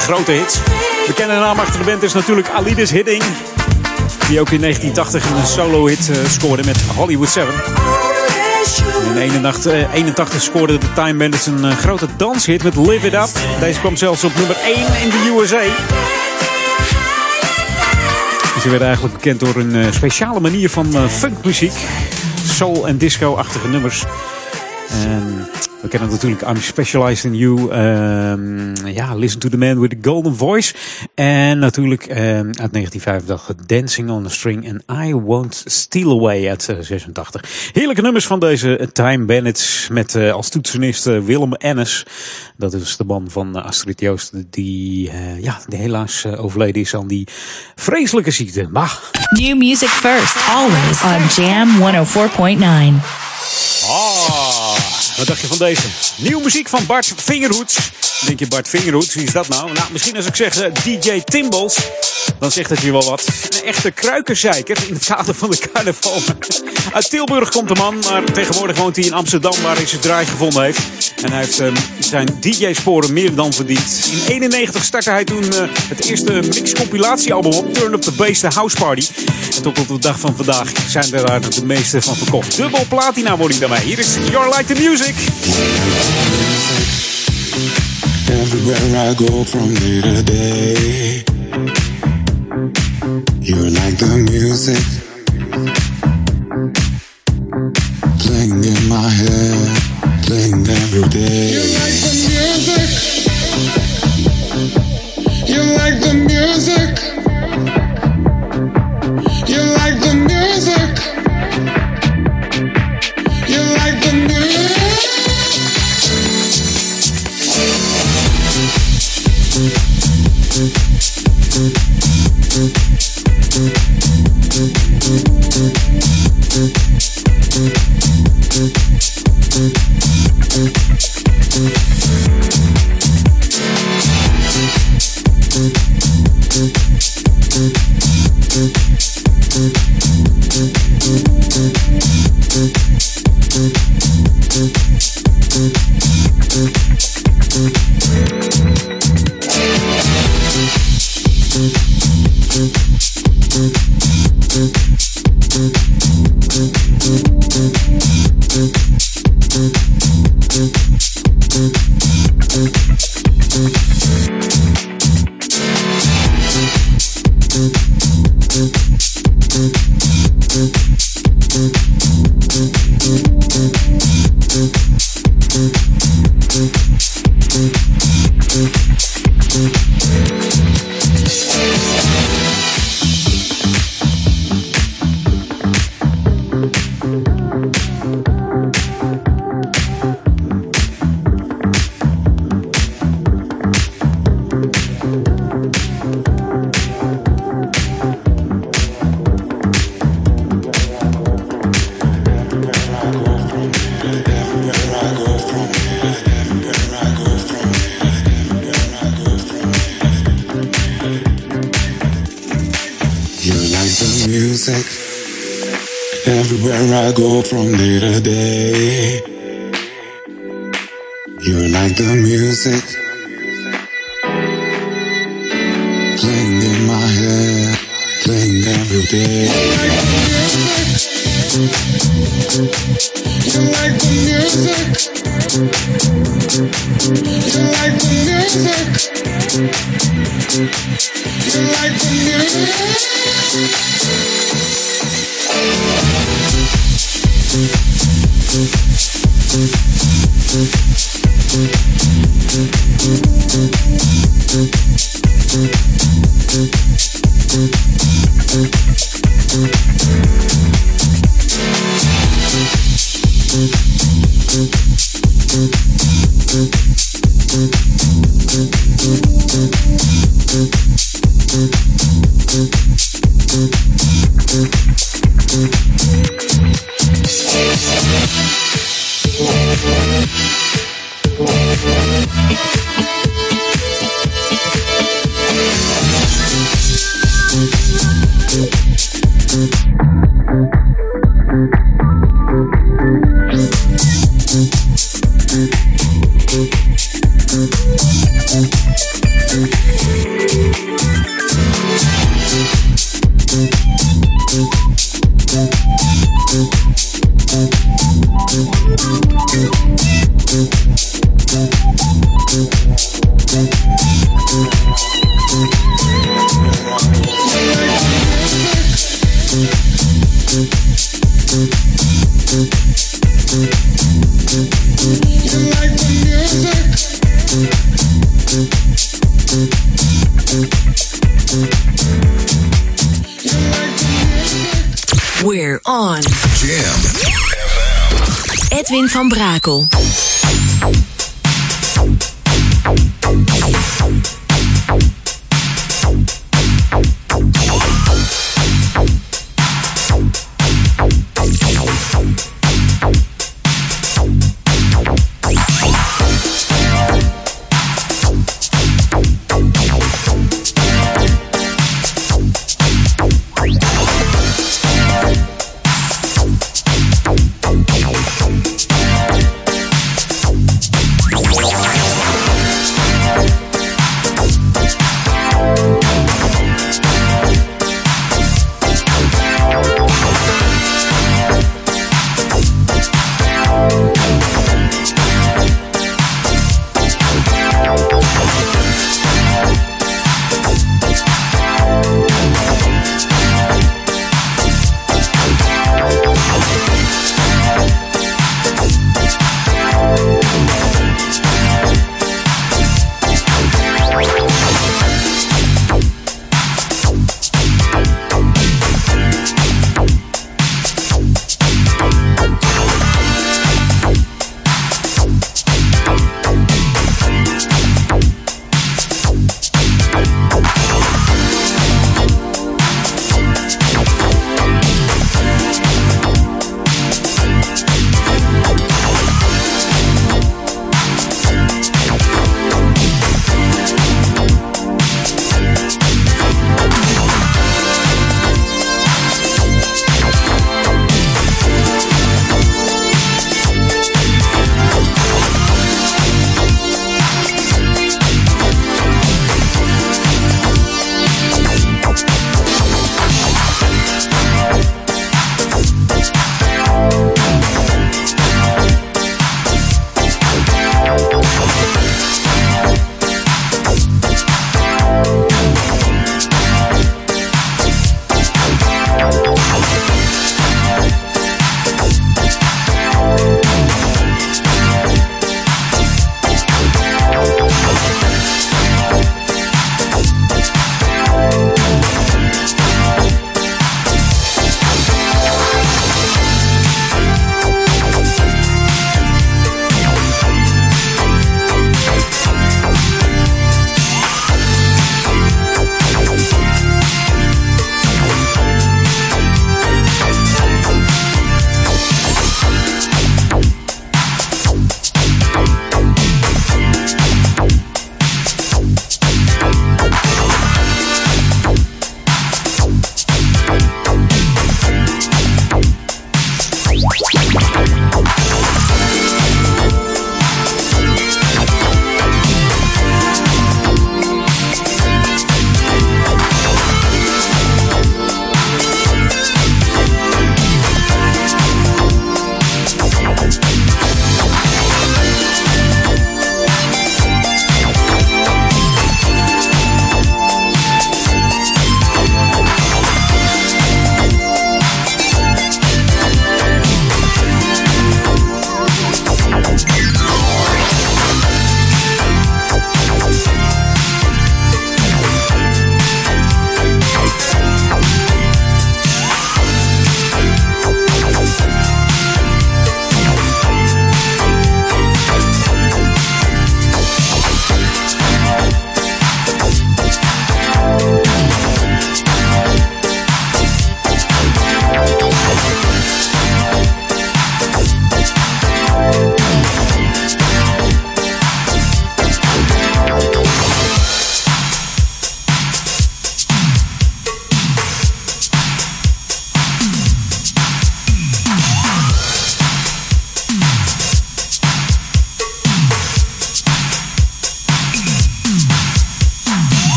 grote hits. Bekende naam achter de band is natuurlijk Alidis Hidding. Die ook in 1980 een solo-hit uh, scoorde met Hollywood 7. In 81, uh, 81 scoorde de Time Bandits een uh, grote danshit met Live It Up. Deze kwam zelfs op nummer 1 in de USA. Ze werden eigenlijk bekend door een uh, speciale manier van uh, funkmuziek. Soul- en disco-achtige nummers. We kennen natuurlijk I'm Specialized in You. Um, ja, Listen to the Man with the Golden Voice. En natuurlijk um, uit 1985 Dancing on a String en I Won't Steal Away uit uh, 86. Heerlijke nummers van deze Time Bandits met uh, als toetsenist uh, Willem Ennis. Dat is de man van Astrid Joost die, ja, die helaas overleden is aan die vreselijke ziekte. Bah. New music first, always on Jam 104.9. Ah, wat dacht je van deze? Nieuwe muziek van Bart Vingerhoets. Denk je Bart Vingerhoets, wie is dat nou? Nou, misschien als ik zeg uh, DJ Timbles, dan zegt het je wel wat. Een echte kruikenzeiker in het kader van de carnaval. Uit Tilburg komt de man, maar tegenwoordig woont hij in Amsterdam waar hij zijn draai gevonden heeft. En hij heeft uh, zijn DJ-sporen meer dan verdiend. In 91 startte hij toen uh, het eerste mix-compilatiealbum op Turn Up The Bass, The House Party. En tot op de dag van vandaag zijn er daar de meeste van verkocht. Dubbel platina word ik daarmee. Hier is Your Like The Music. Everywhere I go from day to day, you're like the music playing in my head, playing every day. You like the music. You like the music. I go from day to day,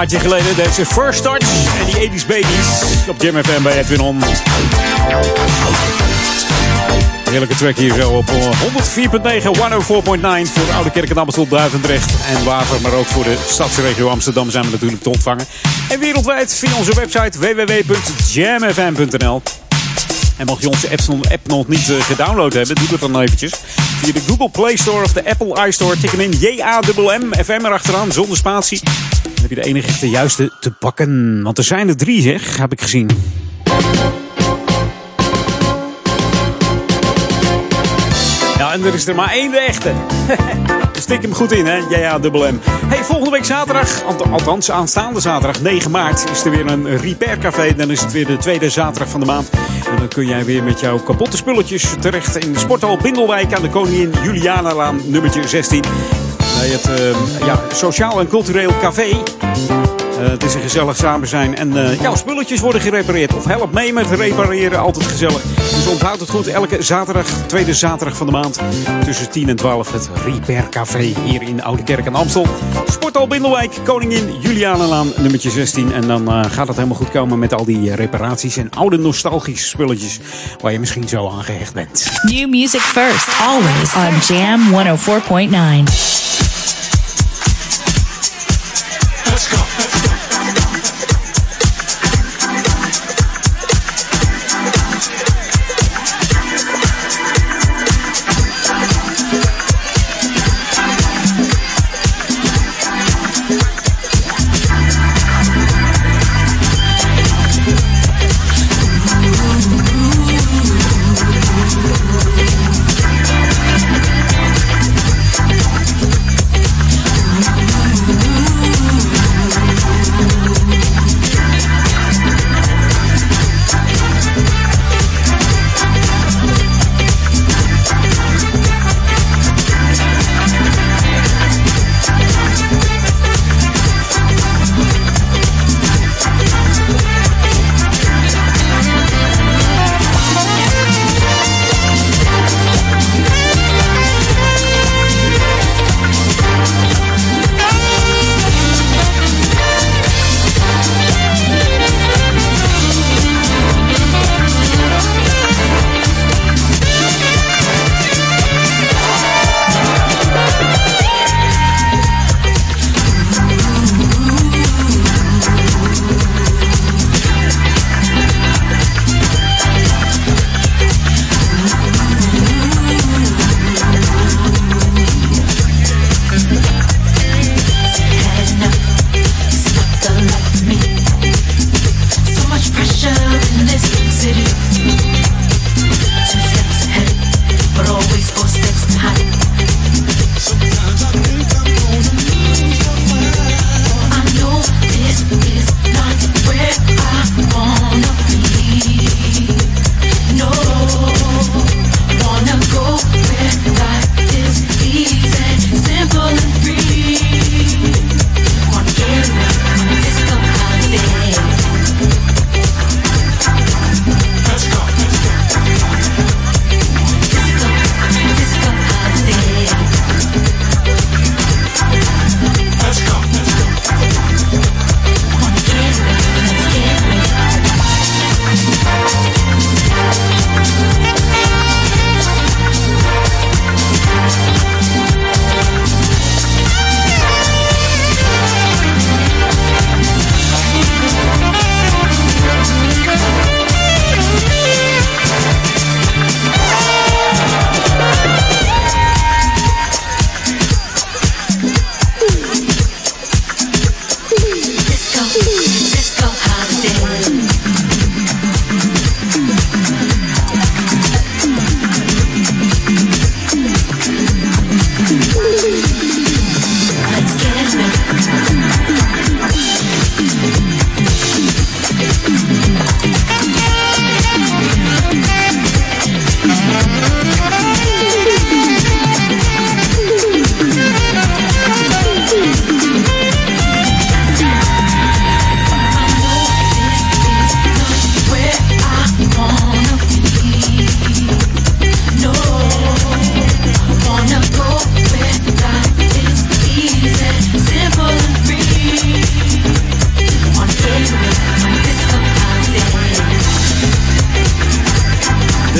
jaartje geleden. Deze First Touch en die 80s Babies op Jam FM bij Edwin On. Heerlijke track hier zo op 104.9, 104.9 voor de Oude Kerk en Amstel, Duivendrecht en Waver. Maar ook voor de stadsregio Amsterdam zijn we natuurlijk te ontvangen. En wereldwijd via onze website www.jamfm.nl. En mocht je onze app nog niet uh, gedownload hebben, doe dat dan eventjes. Via de Google Play Store of de Apple iStore. Tik hem in J-A-M-M, FM erachteraan, zonder spatie. Heb je de enige juiste te pakken. Want er zijn er drie, zeg, heb ik gezien. Ja, en er is er maar één de echte. Stik hem goed in, hè? Ja, ja, dubbel M. Hey, volgende week zaterdag, althans aanstaande zaterdag, 9 maart, is er weer een Repair Café. Dan is het weer de tweede zaterdag van de maand. En dan kun jij weer met jouw kapotte spulletjes terecht in de sporthal Bindelwijk aan de Koningin Julianalaan, nummertje 16. Bij het uh, ja, Sociaal en Cultureel Café. Uh, het is een gezellig samen zijn. En uh, jouw spulletjes worden gerepareerd. Of help mee met repareren. Altijd gezellig. Dus onthoud het goed. Elke zaterdag, tweede zaterdag van de maand. Tussen 10 en 12 het Repair Café hier in Oude Kerk en Amstel. Sporthal Bindelwijk, Koningin Julianenlaan, nummertje 16. En dan uh, gaat het helemaal goed komen met al die reparaties en oude nostalgische spulletjes. Waar je misschien zo aan gehecht bent. New music first, always on Jam 104.9.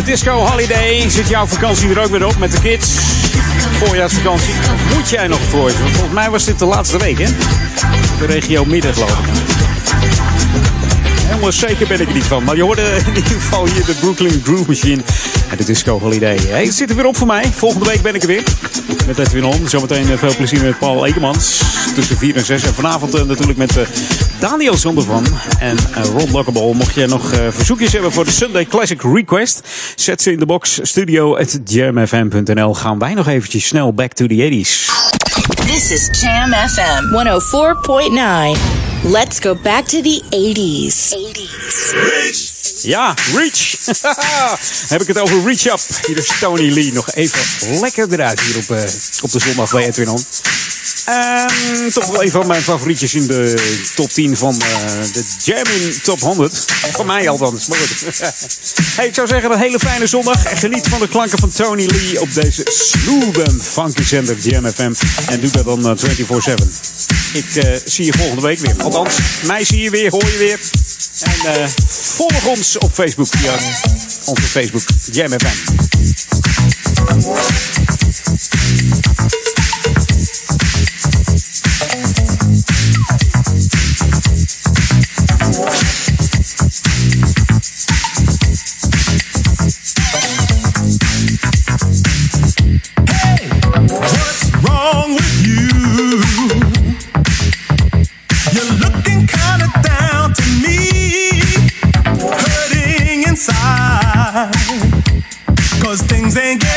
De Disco Holiday. Zit jouw vakantie er ook weer op met de kids? Voorjaarsvakantie. Moet jij nog voor? Want volgens mij was dit de laatste week, hè? De regio midden, geloof ik. Helemaal zeker ben ik er niet van. Maar je hoorde in ieder geval hier de Brooklyn Groove Machine. En de Disco Holiday. Hey, het zit er weer op voor mij. Volgende week ben ik er weer. Met Edwin On. Zometeen eh, veel plezier met Paul Ekemans. Tussen 4 en 6. En vanavond eh, natuurlijk met eh, Daniel Zondervan en eh, Ron Lockable. Mocht je nog eh, verzoekjes hebben voor de Sunday Classic Request. Zet ze in de box. Studio at jamfm.nl. Gaan wij nog eventjes snel back to the 80s. This is Jam FM 104.9. Let's go back to the 80s. 80s. Ja, Reach. Heb ik het over Reach Up. Hier is Tony Lee. Nog even lekker eruit hier op, eh, op de zondag bij Edwin On. En toch wel een van mijn favorietjes in de top 10 van eh, de Jamming Top 100. Van mij althans. Maar ik zou zeggen een hele fijne zondag. En geniet van de klanken van Tony Lee op deze smooth en funky zender Jam FM. En doe dat dan eh, 24-7. Ik eh, zie je volgende week weer. Althans, mij zie je weer, hoor je weer. En eh, volg ons op Facebook via onze Facebook Jam Cause things ain't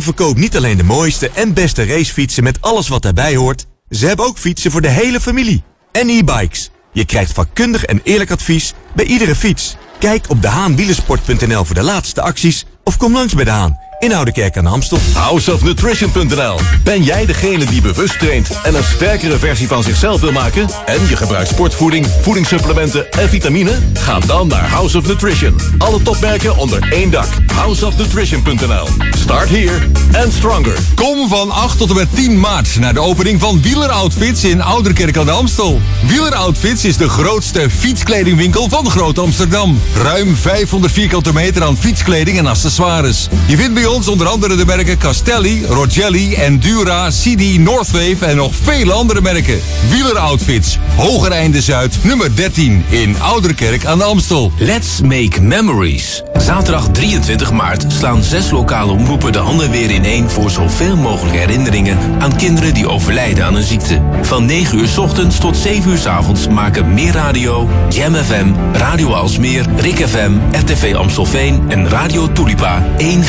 Haan verkoopt niet alleen de mooiste en beste racefietsen met alles wat daarbij hoort. Ze hebben ook fietsen voor de hele familie. En e-bikes. Je krijgt vakkundig en eerlijk advies bij iedere fiets. Kijk op dehaanwielersport.nl voor de laatste acties of kom langs bij de Haan in Oudekerk aan de Amstel. Houseofnutrition.nl Ben jij degene die bewust traint en een sterkere versie van zichzelf wil maken? En je gebruikt sportvoeding, voedingssupplementen en vitamine? Ga dan naar House of Nutrition. Alle topmerken onder één dak. Houseofnutrition.nl Start here and stronger. Kom van 8 tot en met 10 maart naar de opening van Wieler Outfits in Ouderkerk aan de Amstel. Wieler Outfits is de grootste fietskledingwinkel van Groot Amsterdam. Ruim 500 vierkante meter aan fietskleding en accessoires. Je vindt bij ons onder andere de merken Castelli, Rogelli, Endura, CD, Northwave en nog vele andere merken. Wieler Outfits, Hoger Einde Zuid, nummer 13 in Ouderkerk aan de Amstel. Let's make memories. Zaterdag 23 maart slaan zes lokale omroepen de handen weer ineen voor zoveel mogelijk herinneringen aan kinderen die overlijden aan een ziekte. Van 9 uur 's ochtends tot 7 uur 's avonds maken Meer Radio, Jam FM, Radio Alsmeer, Rik FM, RTV Amstelveen en Radio Tulipa één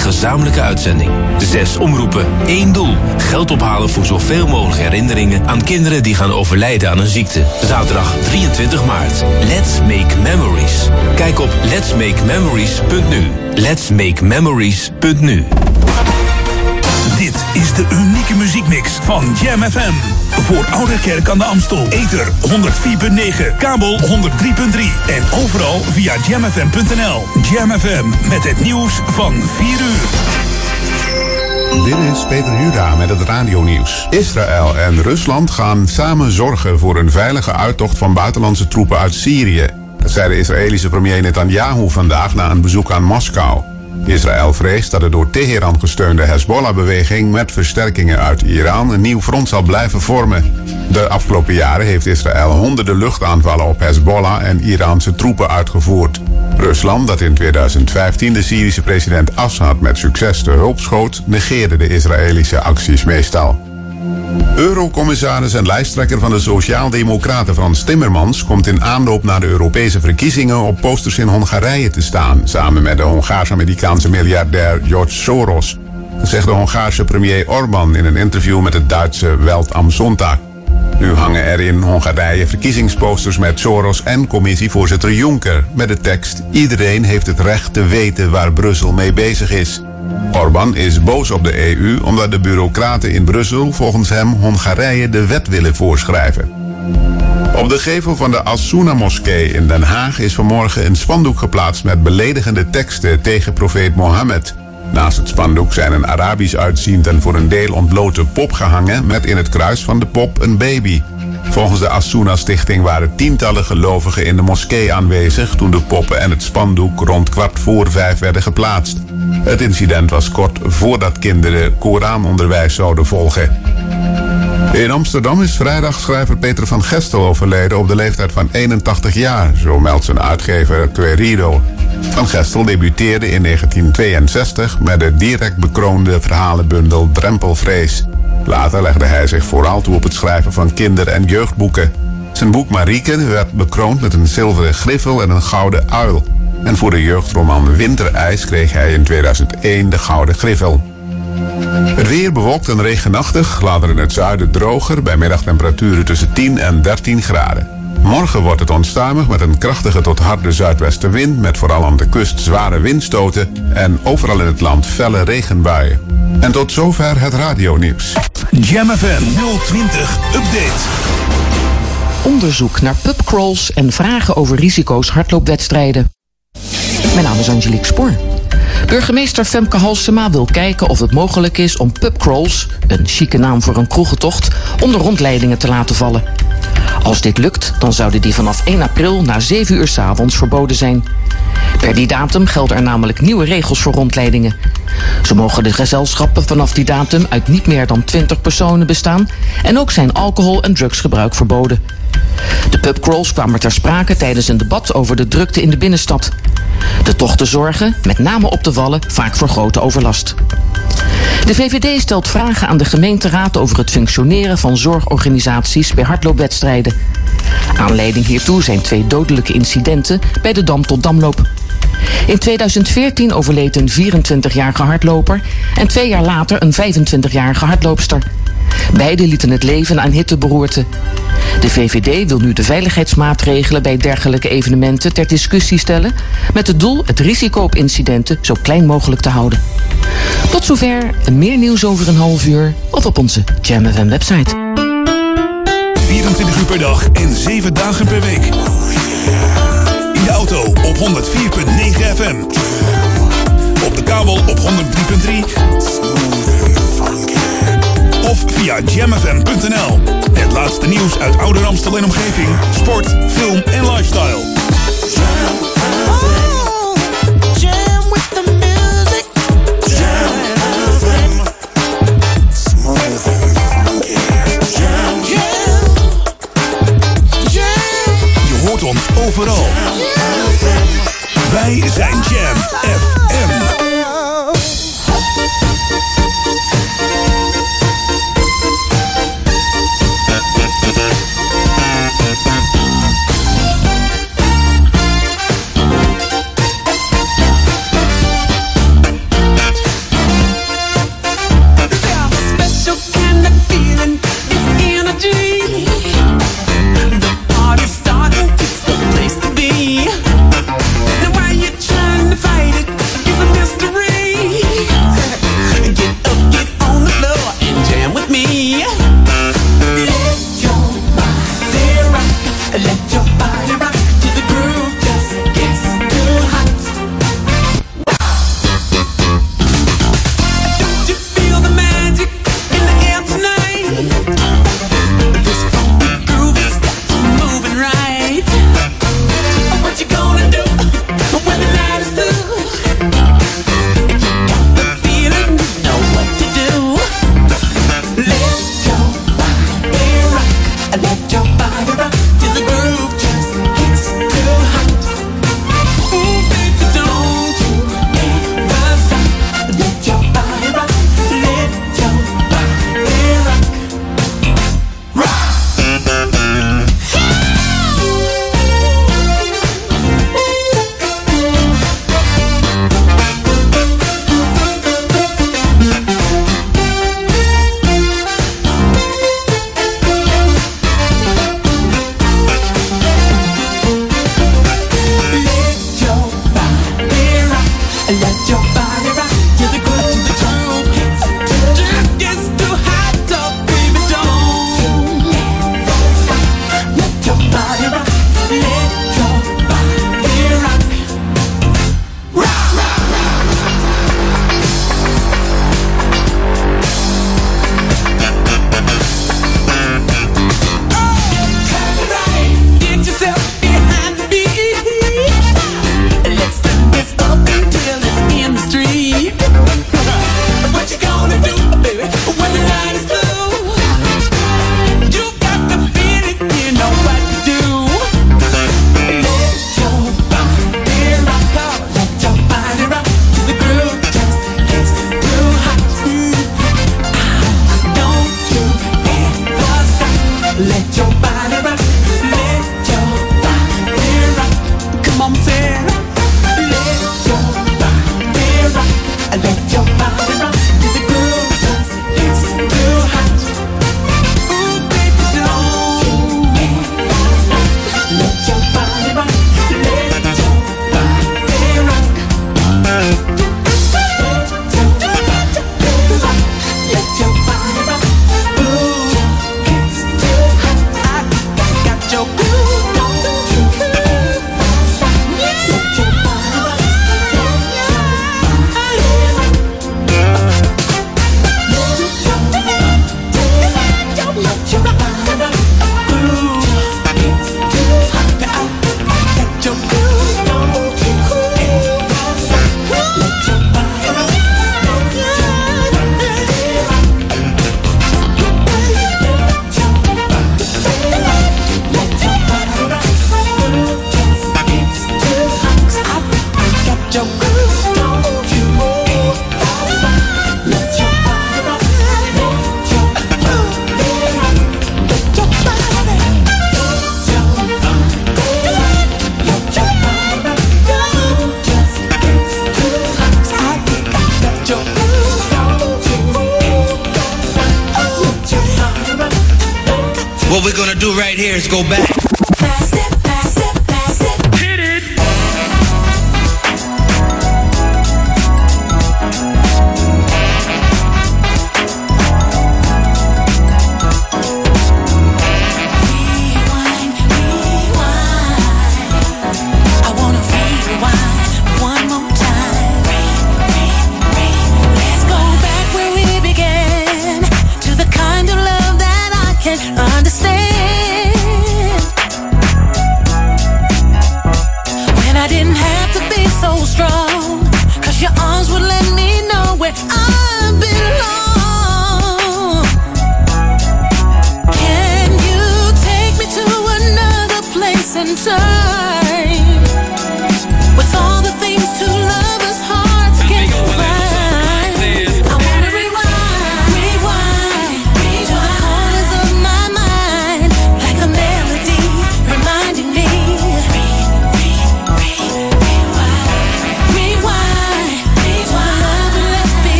uitzending. Zes omroepen, één doel. Geld ophalen voor zoveel mogelijk herinneringen aan kinderen die gaan overlijden aan een ziekte. Zaterdag 23 maart. Let's make memories. Kijk op letsmakememories.nu. Letsmakememories.nu. Dit is de unieke muziekmix van Jam FM. Voor Ouderkerk aan de Amstel. Ether 104.9, kabel 103.3 en overal via jamfm.nl. Jam FM met het nieuws van 4 uur. Dit is Peter Juda met het radionieuws. Israël en Rusland gaan samen zorgen voor een veilige uittocht van buitenlandse troepen uit Syrië. Dat zei de Israëlische premier Netanyahu vandaag na een bezoek aan Moskou. Israël vreest dat de door Teheran gesteunde Hezbollah-beweging met versterkingen uit Iran een nieuw front zal blijven vormen. De afgelopen jaren heeft Israël honderden luchtaanvallen op Hezbollah en Iraanse troepen uitgevoerd. Rusland, dat in 2015 de Syrische president Assad met succes de hulp schoot, negeerde de Israëlische acties meestal. Eurocommissaris en lijsttrekker van de Sociaaldemocraten Frans Timmermans komt in aanloop naar de Europese verkiezingen op posters in Hongarije te staan, samen met de Hongaars-Amerikaanse miljardair George Soros. Zegt de Hongaarse premier Orbán in een interview met het Duitse Welt am Sonntag. Nu hangen er in Hongarije verkiezingsposters met Soros en commissievoorzitter Juncker met de tekst: Iedereen heeft het recht te weten waar Brussel mee bezig is. Orbán is boos op de EU omdat de bureaucraten in Brussel volgens hem Hongarije de wet willen voorschrijven. Op de gevel van de Asuna-moskee in Den Haag is vanmorgen een spandoek geplaatst met beledigende teksten tegen profeet Mohammed. Naast het spandoek zijn een Arabisch uitziend en voor een deel ontblote pop gehangen met in het kruis van de pop een baby. Volgens de Asuna-stichting waren tientallen gelovigen in de moskee aanwezig toen de poppen en het spandoek rond kwart voor vijf werden geplaatst. Het incident was kort voordat kinderen Koranonderwijs zouden volgen. In Amsterdam is vrijdag schrijver Peter van Gestel overleden op de leeftijd van 81 jaar, zo meldt zijn uitgever Querido. Van Gestel debuteerde in 1962 met de direct bekroonde verhalenbundel Drempelvrees. Later legde hij zich vooral toe op het schrijven van kinder- en jeugdboeken. Zijn boek Marieke werd bekroond met een zilveren griffel en een gouden uil. En voor de jeugdroman Winterijs kreeg hij in 2001 de gouden griffel. Het weer bewolkt en regenachtig, later in het zuiden droger... bij middagtemperaturen tussen 10 en 13 graden. Morgen wordt het onstuimig met een krachtige tot harde zuidwestenwind... met vooral aan de kust zware windstoten... en overal in het land felle regenbuien. En tot zover het radionieuws. Jam FM 020 Update. Onderzoek naar pubcrawls en vragen over risico's hardloopwedstrijden. Mijn naam is Angelique Spoor. Burgemeester Femke Halsema wil kijken of het mogelijk is om pubcrawls, een chique naam voor een kroegentocht, onder rondleidingen te laten vallen. Als dit lukt, dan zouden die vanaf 1 april na 7 uur 's avonds verboden zijn. Per die datum gelden er namelijk nieuwe regels voor rondleidingen. Zo mogen de gezelschappen vanaf die datum uit niet meer dan 20 personen bestaan en ook zijn alcohol- en drugsgebruik verboden. De pubcrawls kwamen ter sprake tijdens een debat over de drukte in de binnenstad. De tochten zorgen, met name op de wallen, vaak voor grote overlast. De VVD stelt vragen aan de gemeenteraad over het functioneren van zorgorganisaties bij hardloopwedstrijden. Aanleiding hiertoe zijn twee dodelijke incidenten bij de Dam tot Damloop. In 2014 overleed een 24-jarige hardloper en twee jaar later een 25-jarige hardloopster. Beiden lieten het leven aan hitteberoerte. De VVD wil nu de veiligheidsmaatregelen bij dergelijke evenementen ter discussie stellen, met het doel het risico op incidenten zo klein mogelijk te houden. Tot zover, meer nieuws over een half uur of op onze Jam FM website. 24 uur per dag en 7 dagen per week. In de auto op 104.9 FM. Op de kabel op 103.3. Of via jamfm.nl. Het laatste nieuws uit Ouder Amstel en omgeving. Sport, film en lifestyle. Jam with the music. Jam FM. Smooth and funky. Jam, jam. Jam. Je hoort ons overal. Wij zijn Jam FM.